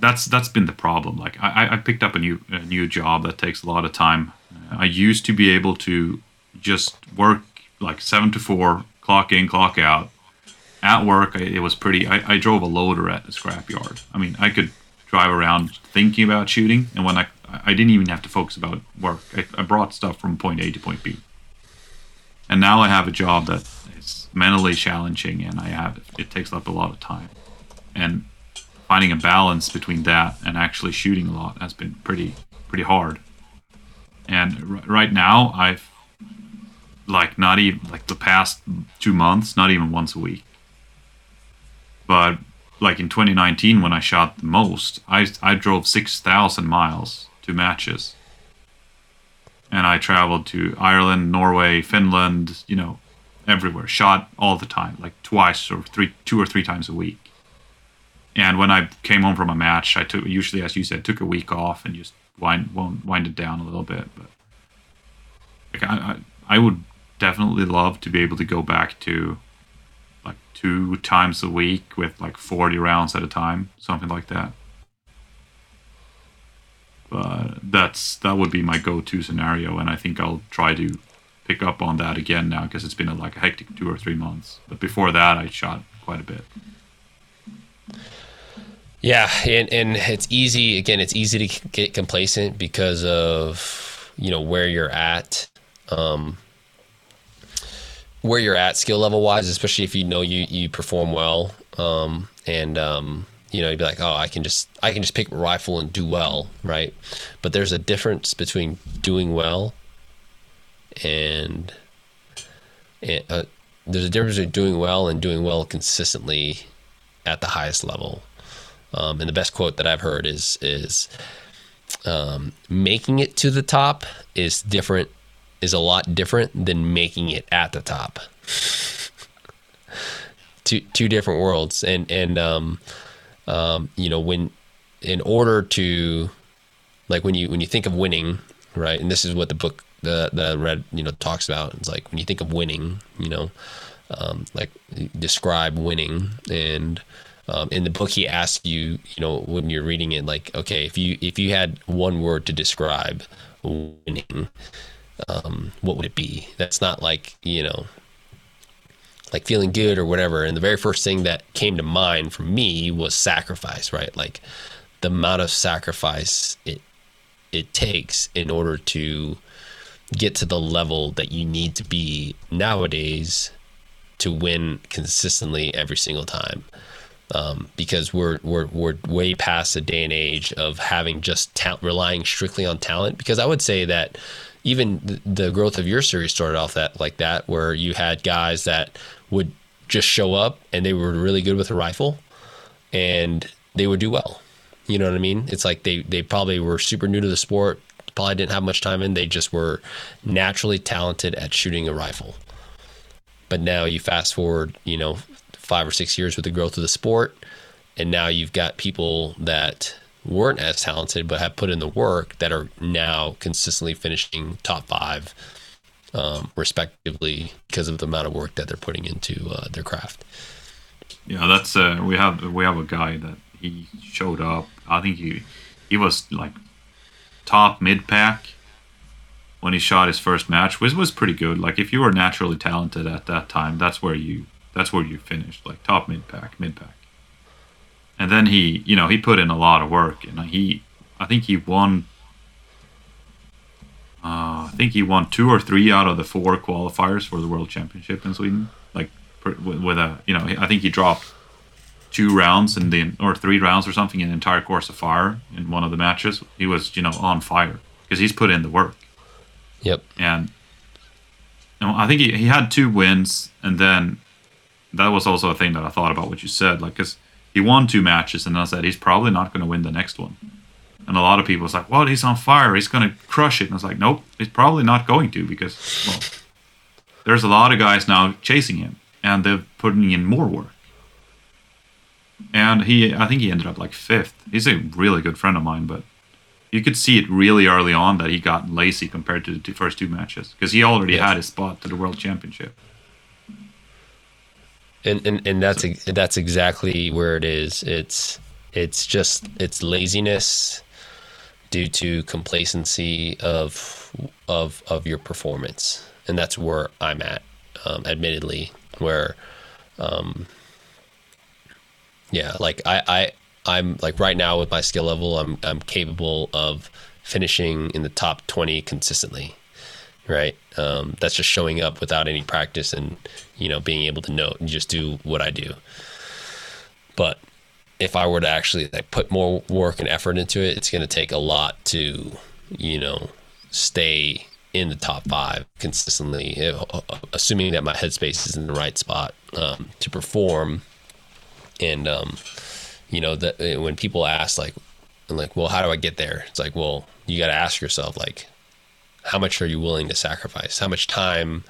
that's that's been the problem. Like I, I picked up a new a new job that takes a lot of time. I used to be able to just work like seven to four, clock in, clock out, at work, it was pretty. I, I drove a loader at the scrapyard. I mean, I could drive around thinking about shooting, and when I I didn't even have to focus about work. I, I brought stuff from point A to point B. And now I have a job that is mentally challenging, and I have it takes up a lot of time, and finding a balance between that and actually shooting a lot has been pretty pretty hard. And r- right now, I've like not even like the past two months, not even once a week but like in 2019 when I shot the most, I I drove 6,000 miles to matches. And I traveled to Ireland, Norway, Finland, you know, everywhere. Shot all the time, like twice or three two or three times a week. And when I came home from a match, I took usually as you said took a week off and just wind wind it down a little bit, but like I, I I would definitely love to be able to go back to two times a week with like 40 rounds at a time, something like that. But that's that would be my go-to scenario, and I think I'll try to pick up on that again now because it's been a, like a hectic two or three months. But before that, I shot quite a bit. Yeah, and and it's easy. Again, it's easy to get complacent because of you know where you're at. Um, where you're at skill level wise, especially if you know you you perform well, um, and um, you know you'd be like, oh, I can just I can just pick a rifle and do well, right? But there's a difference between doing well and, and uh, there's a difference between doing well and doing well consistently at the highest level. Um, and the best quote that I've heard is is um, making it to the top is different is a lot different than making it at the top. two two different worlds, and and um, um, you know when in order to like when you when you think of winning, right? And this is what the book that I read, you know, talks about. It's like when you think of winning, you know, um, like describe winning and. Um, in the book, he asks you, you know, when you're reading it, like, okay, if you if you had one word to describe winning, um, what would it be? That's not like, you know, like feeling good or whatever. And the very first thing that came to mind for me was sacrifice, right? Like the amount of sacrifice it it takes in order to get to the level that you need to be nowadays to win consistently every single time. um, because we're we're we're way past the day and age of having just ta- relying strictly on talent. Because I would say that even th- the growth of your series started off that like that, where you had guys that would just show up and they were really good with a rifle, and they would do well. You know what I mean? It's like they they probably were super new to the sport, probably didn't have much time in. They just were naturally talented at shooting a rifle. But now you fast forward, you know, five or six years with the growth of the sport, and now you've got people that weren't as talented but have put in the work that are now consistently finishing top five, um, respectively, because of the amount of work that they're putting into uh, their craft. Yeah, that's uh, we have we have a guy that he showed up. I think he he was like top mid pack when he shot his first match, which was pretty good. Like if you were naturally talented at that time, that's where you that's where you finished, like top mid pack, mid pack. And then he, you know, he put in a lot of work, and he, I think he won. Uh, I think he won two or three out of the four qualifiers for the World Championship in Sweden. Like with a, you know, I think he dropped two rounds in the or three rounds or something in the entire course of fire in one of the matches. He was, you know, on fire because he's put in the work. Yep. And you know, I think he, he had two wins, and then that was also a thing that I thought about what you said, like because he won two matches, and I said he's probably not going to win the next one. And a lot of people was like, "Well, he's on fire. He's going to crush it." And I was like, "Nope, he's probably not going to because well, there's a lot of guys now chasing him, and they're putting in more work." And he, I think he ended up like fifth. He's a really good friend of mine, but you could see it really early on that he got lazy compared to the first two matches because he already yeah. had his spot to the world championship. And, and and that's that's exactly where it is. It's it's just it's laziness due to complacency of of of your performance, and that's where I'm at. Um, admittedly, where um, yeah, like I, I I'm like right now with my skill level, I'm I'm capable of finishing in the top 20 consistently. Right. Um, that's just showing up without any practice and you know being able to know and just do what I do. But if I were to actually like put more work and effort into it, it's going to take a lot to you know stay in the top five consistently, assuming that my headspace is in the right spot um, to perform and um, you know that when people ask like like well how do i get there it's like well you got to ask yourself like how much are you willing to sacrifice? How much time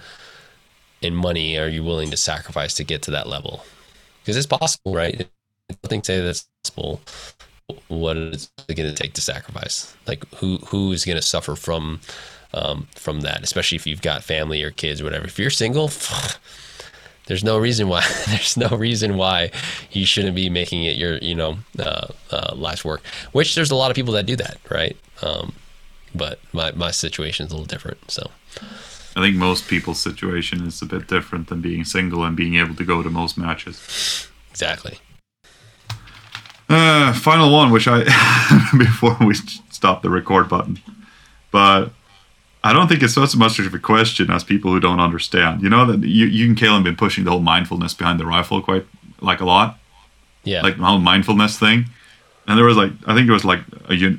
and money are you willing to sacrifice to get to that level? Because it's possible right? Nothing say that's possible what is it going to take to sacrifice? Like who who is going to suffer from um, from that? Especially if you've got family or kids or whatever. If you're single there's no reason why there's no reason why you shouldn't be making it your you know uh, uh, life's work. Which there's a lot of people that do that, right? Um, but my my situation is a little different. So I think most people's situation is a bit different than being single and being able to go to most matches. Exactly. Uh, final one, which I before we stop the record button, but I don't think it's so much of a question as people who don't understand. You know that you, you and Caylen been pushing the whole mindfulness behind the rifle quite like a lot. Yeah. Like the whole mindfulness thing. And there was like I think it was like a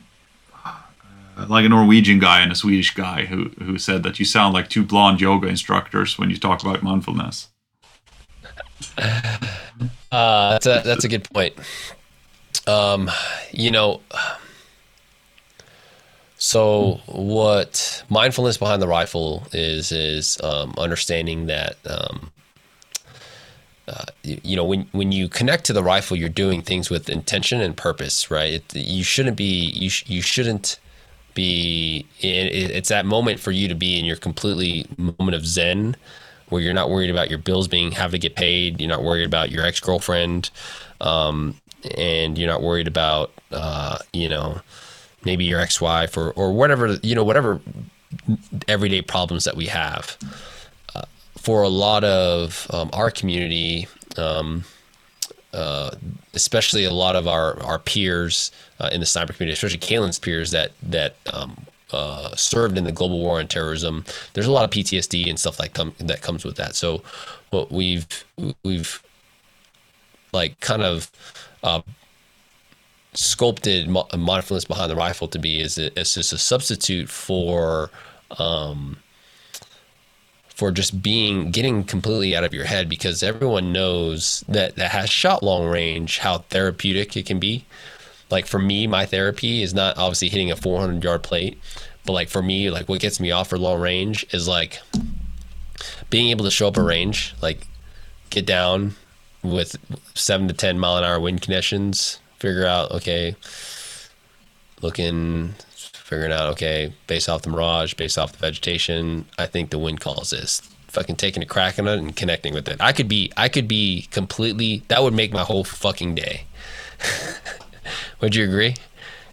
like a Norwegian guy and a Swedish guy who who said that you sound like two blonde yoga instructors when you talk about mindfulness. Uh, that's a that's a good point. Um, you know, so what mindfulness behind the rifle is is um, understanding that um, uh, you, you, know when when you connect to the rifle, you're doing things with intention and purpose, right? It, you shouldn't be you sh- you shouldn't be. It, it's that moment for you to be in your completely moment of zen, where you're not worried about your bills being have to get paid. You're not worried about your ex girlfriend, um, and you're not worried about uh, you know maybe your ex-wife or or whatever you know whatever everyday problems that we have. Uh, for a lot of um, our community, um, uh, especially a lot of our our peers uh, in the sniper community, especially Caylen's peers that that um, uh, served in the global war on terrorism. There's a lot of PTSD and stuff like com- that comes with that. So, what we've we've like kind of uh, sculpted mo- mindfulness behind the rifle to be is it, it's just a substitute for um, for just being getting completely out of your head because everyone knows that that has shot long range how therapeutic it can be. Like for me, my therapy is not obviously hitting a 400 yard plate, but like for me, like what gets me off for long range is like being able to show up a range, like get down with seven to 10 mile an hour wind conditions, figure out, okay, looking, figuring out, okay, based off the mirage, based off the vegetation, I think the wind calls this. Fucking taking a crack on it and connecting with it. I could be, I could be completely, that would make my whole fucking day. would you agree?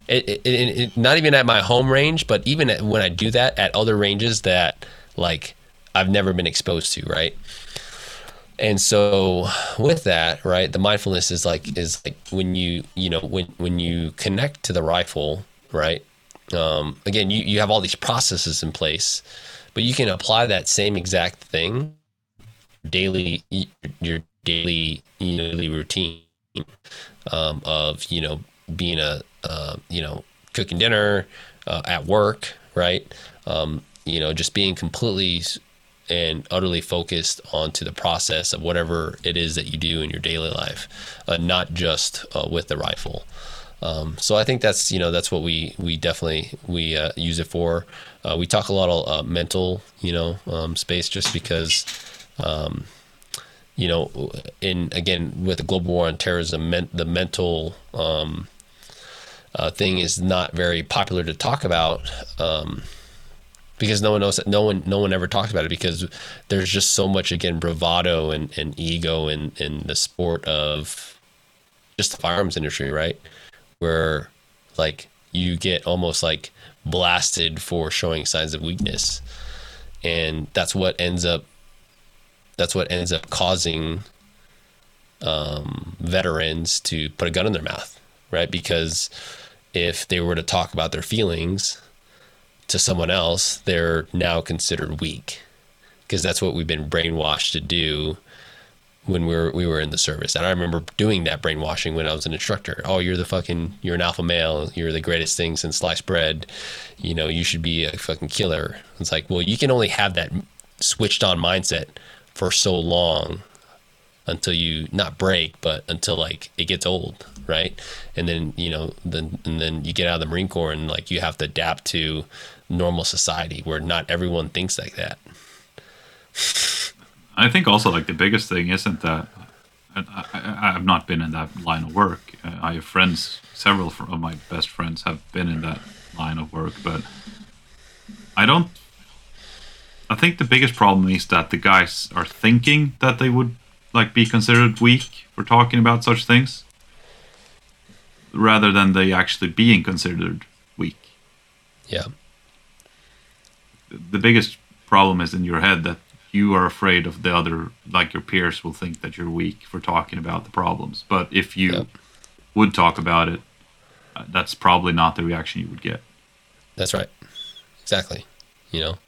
It, it, it, not even at my home range, but even at, when I do that at other ranges that like I've never been exposed to, right? And so with that, right, the mindfulness is like is like when you you know when when you connect to the rifle, right? Um, again, you you have all these processes in place, but you can apply that same exact thing daily your daily you know, daily routine um, of you know being a uh, you know cooking dinner uh, at work, right? Um, you know, just being completely and utterly focused onto the process of whatever it is that you do in your daily life, uh, not just uh, with the rifle. Um, so I think that's you know that's what we we definitely we uh, use it for. Uh, we talk a lot of uh, mental you know um, space just because um, you know in again with the global war on terrorism, men- the mental um, uh, thing is not very popular to talk about. Um, because no one knows that no one no one ever talks about it because there's just so much again bravado and, and ego in, in the sport of just the firearms industry right where like you get almost like blasted for showing signs of weakness. And that's what ends up that's what ends up causing um, veterans to put a gun in their mouth right? Because if they were to talk about their feelings to someone else, they're now considered weak because that's what we've been brainwashed to do when we were we were in the service. And I remember doing that brainwashing when I was an instructor. Oh, you're the fucking you're an alpha male. You're the greatest thing since sliced bread. You know, you should be a fucking killer. It's like, well, you can only have that switched on mindset for so long until you not break, but until like it gets old, right? And then you know, then and then you get out of the Marine Corps and like you have to adapt to normal society where not everyone thinks like that. I think also like the biggest thing isn't that I, I, have not been in that line of work. Uh, I have friends, several of my best friends have been in that line of work, but I don't. I think the biggest problem is that the guys are thinking that they would like be considered weak for talking about such things, rather than they actually being considered weak. Yeah the biggest problem is in your head that you are afraid of the other like your peers will think that you're weak for talking about the problems. But if you yep. would talk about it uh, that's probably not the reaction you would get. That's right. Exactly. You know?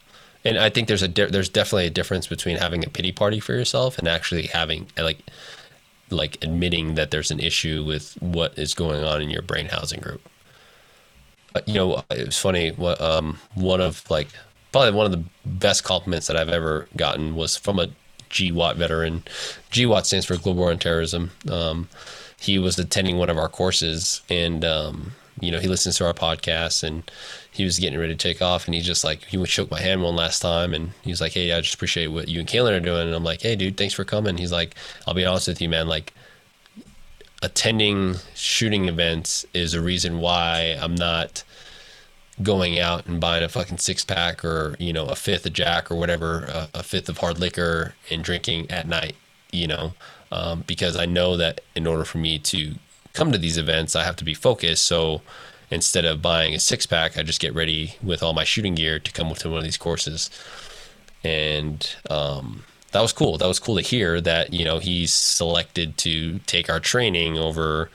And i think there's a de- there's definitely a difference between having a pity party for yourself and actually having like like admitting that there's an issue with what is going on in your brain housing group. Uh, you know it was funny what um one of like probably one of the best compliments that I've ever gotten was from a GWOT veteran. GWOT stands for Global War on Terrorism. Um, he was attending one of our courses and, um, you know, he listens to our podcast and he was getting ready to take off and he just like, he shook my hand one last time and he was like, Hey, I just appreciate what you and Caylen are doing. And I'm like, Hey dude, thanks for coming. He's like, I'll be honest with you, man. Like attending shooting events is a reason why I'm not, going out and buying a fucking six pack or you know a fifth of Jack or whatever, a, a fifth of hard liquor and drinking at night. You know, um, because I know that in order for me to come to these events, I have to be focused. So instead of buying a six pack, I just get ready with all my shooting gear to come to one of these courses. And um, that was cool. That was cool to hear that you know he's selected to take our training over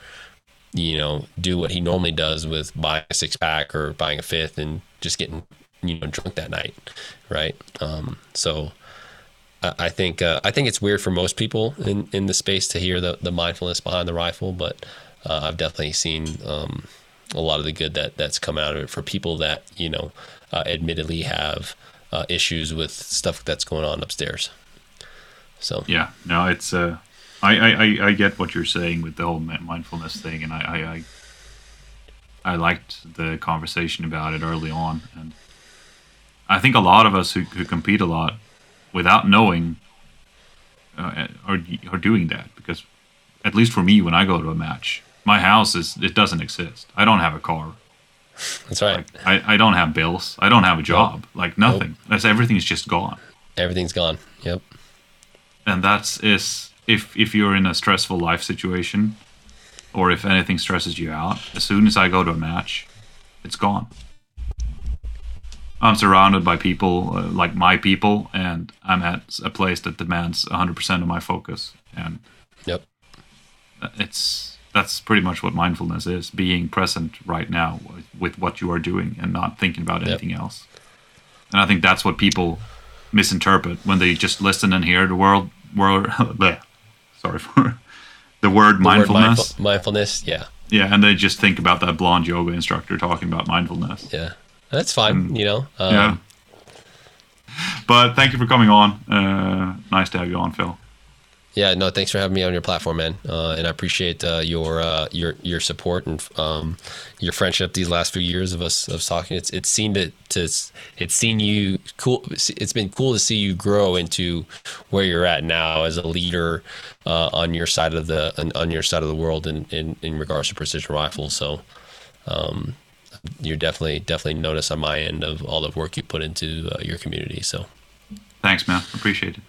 you know, do what he normally does with buying a six pack or buying a fifth and just getting, you know, drunk that night. Right. Um, so I I think uh, I think it's weird for most people in, in the space to hear the, the mindfulness behind the rifle, but uh, I've definitely seen um, a lot of the good that that's come out of it for people that you know uh, admittedly have uh, issues with stuff that's going on upstairs. So Yeah, no, it's uh, I, I, I, I get what you're saying with the whole mindfulness thing, and I, I, I, I liked the conversation about it early on, and I think a lot of us who, who compete a lot, without knowing, uh, are are doing that because, at least for me, when I go to a match, my house is it doesn't exist. I don't have a car. that's right. Like I, I don't have bills. I don't have a job. Like nothing. That's everything's just gone. Everything's gone. Yep. and that's is if if you're in a stressful life situation or if anything stresses you out as soon as i go to a match it's gone i'm surrounded by people uh, like my people and i'm at a place that demands 100% of my focus and Yep. it's that's pretty much what mindfulness is being present right now with, what you are doing and not thinking about anything else and i think that's what people misinterpret when they just listen and hear the world world bleh. Sorry for the word The word mindfulness mindful- mindfulness. Yeah. yeah and they just think about that blonde yoga instructor talking about mindfulness Yeah. That's fine. you know. Um, yeah but thank you for coming on uh, nice to have you on phil Yeah, no, thanks for having me on your platform, man. Uh, and I appreciate uh, your uh, your your support and um, your friendship these last few years of us of talking. It's it's seen to, to it's seen you cool. It's been cool to see you grow into where you're at now as a leader uh, on your side of the on, on your side of the world in, in, in regards to precision rifles. So. Um, you're definitely definitely notice on my end of all the work you put into uh, your community. So thanks man appreciate it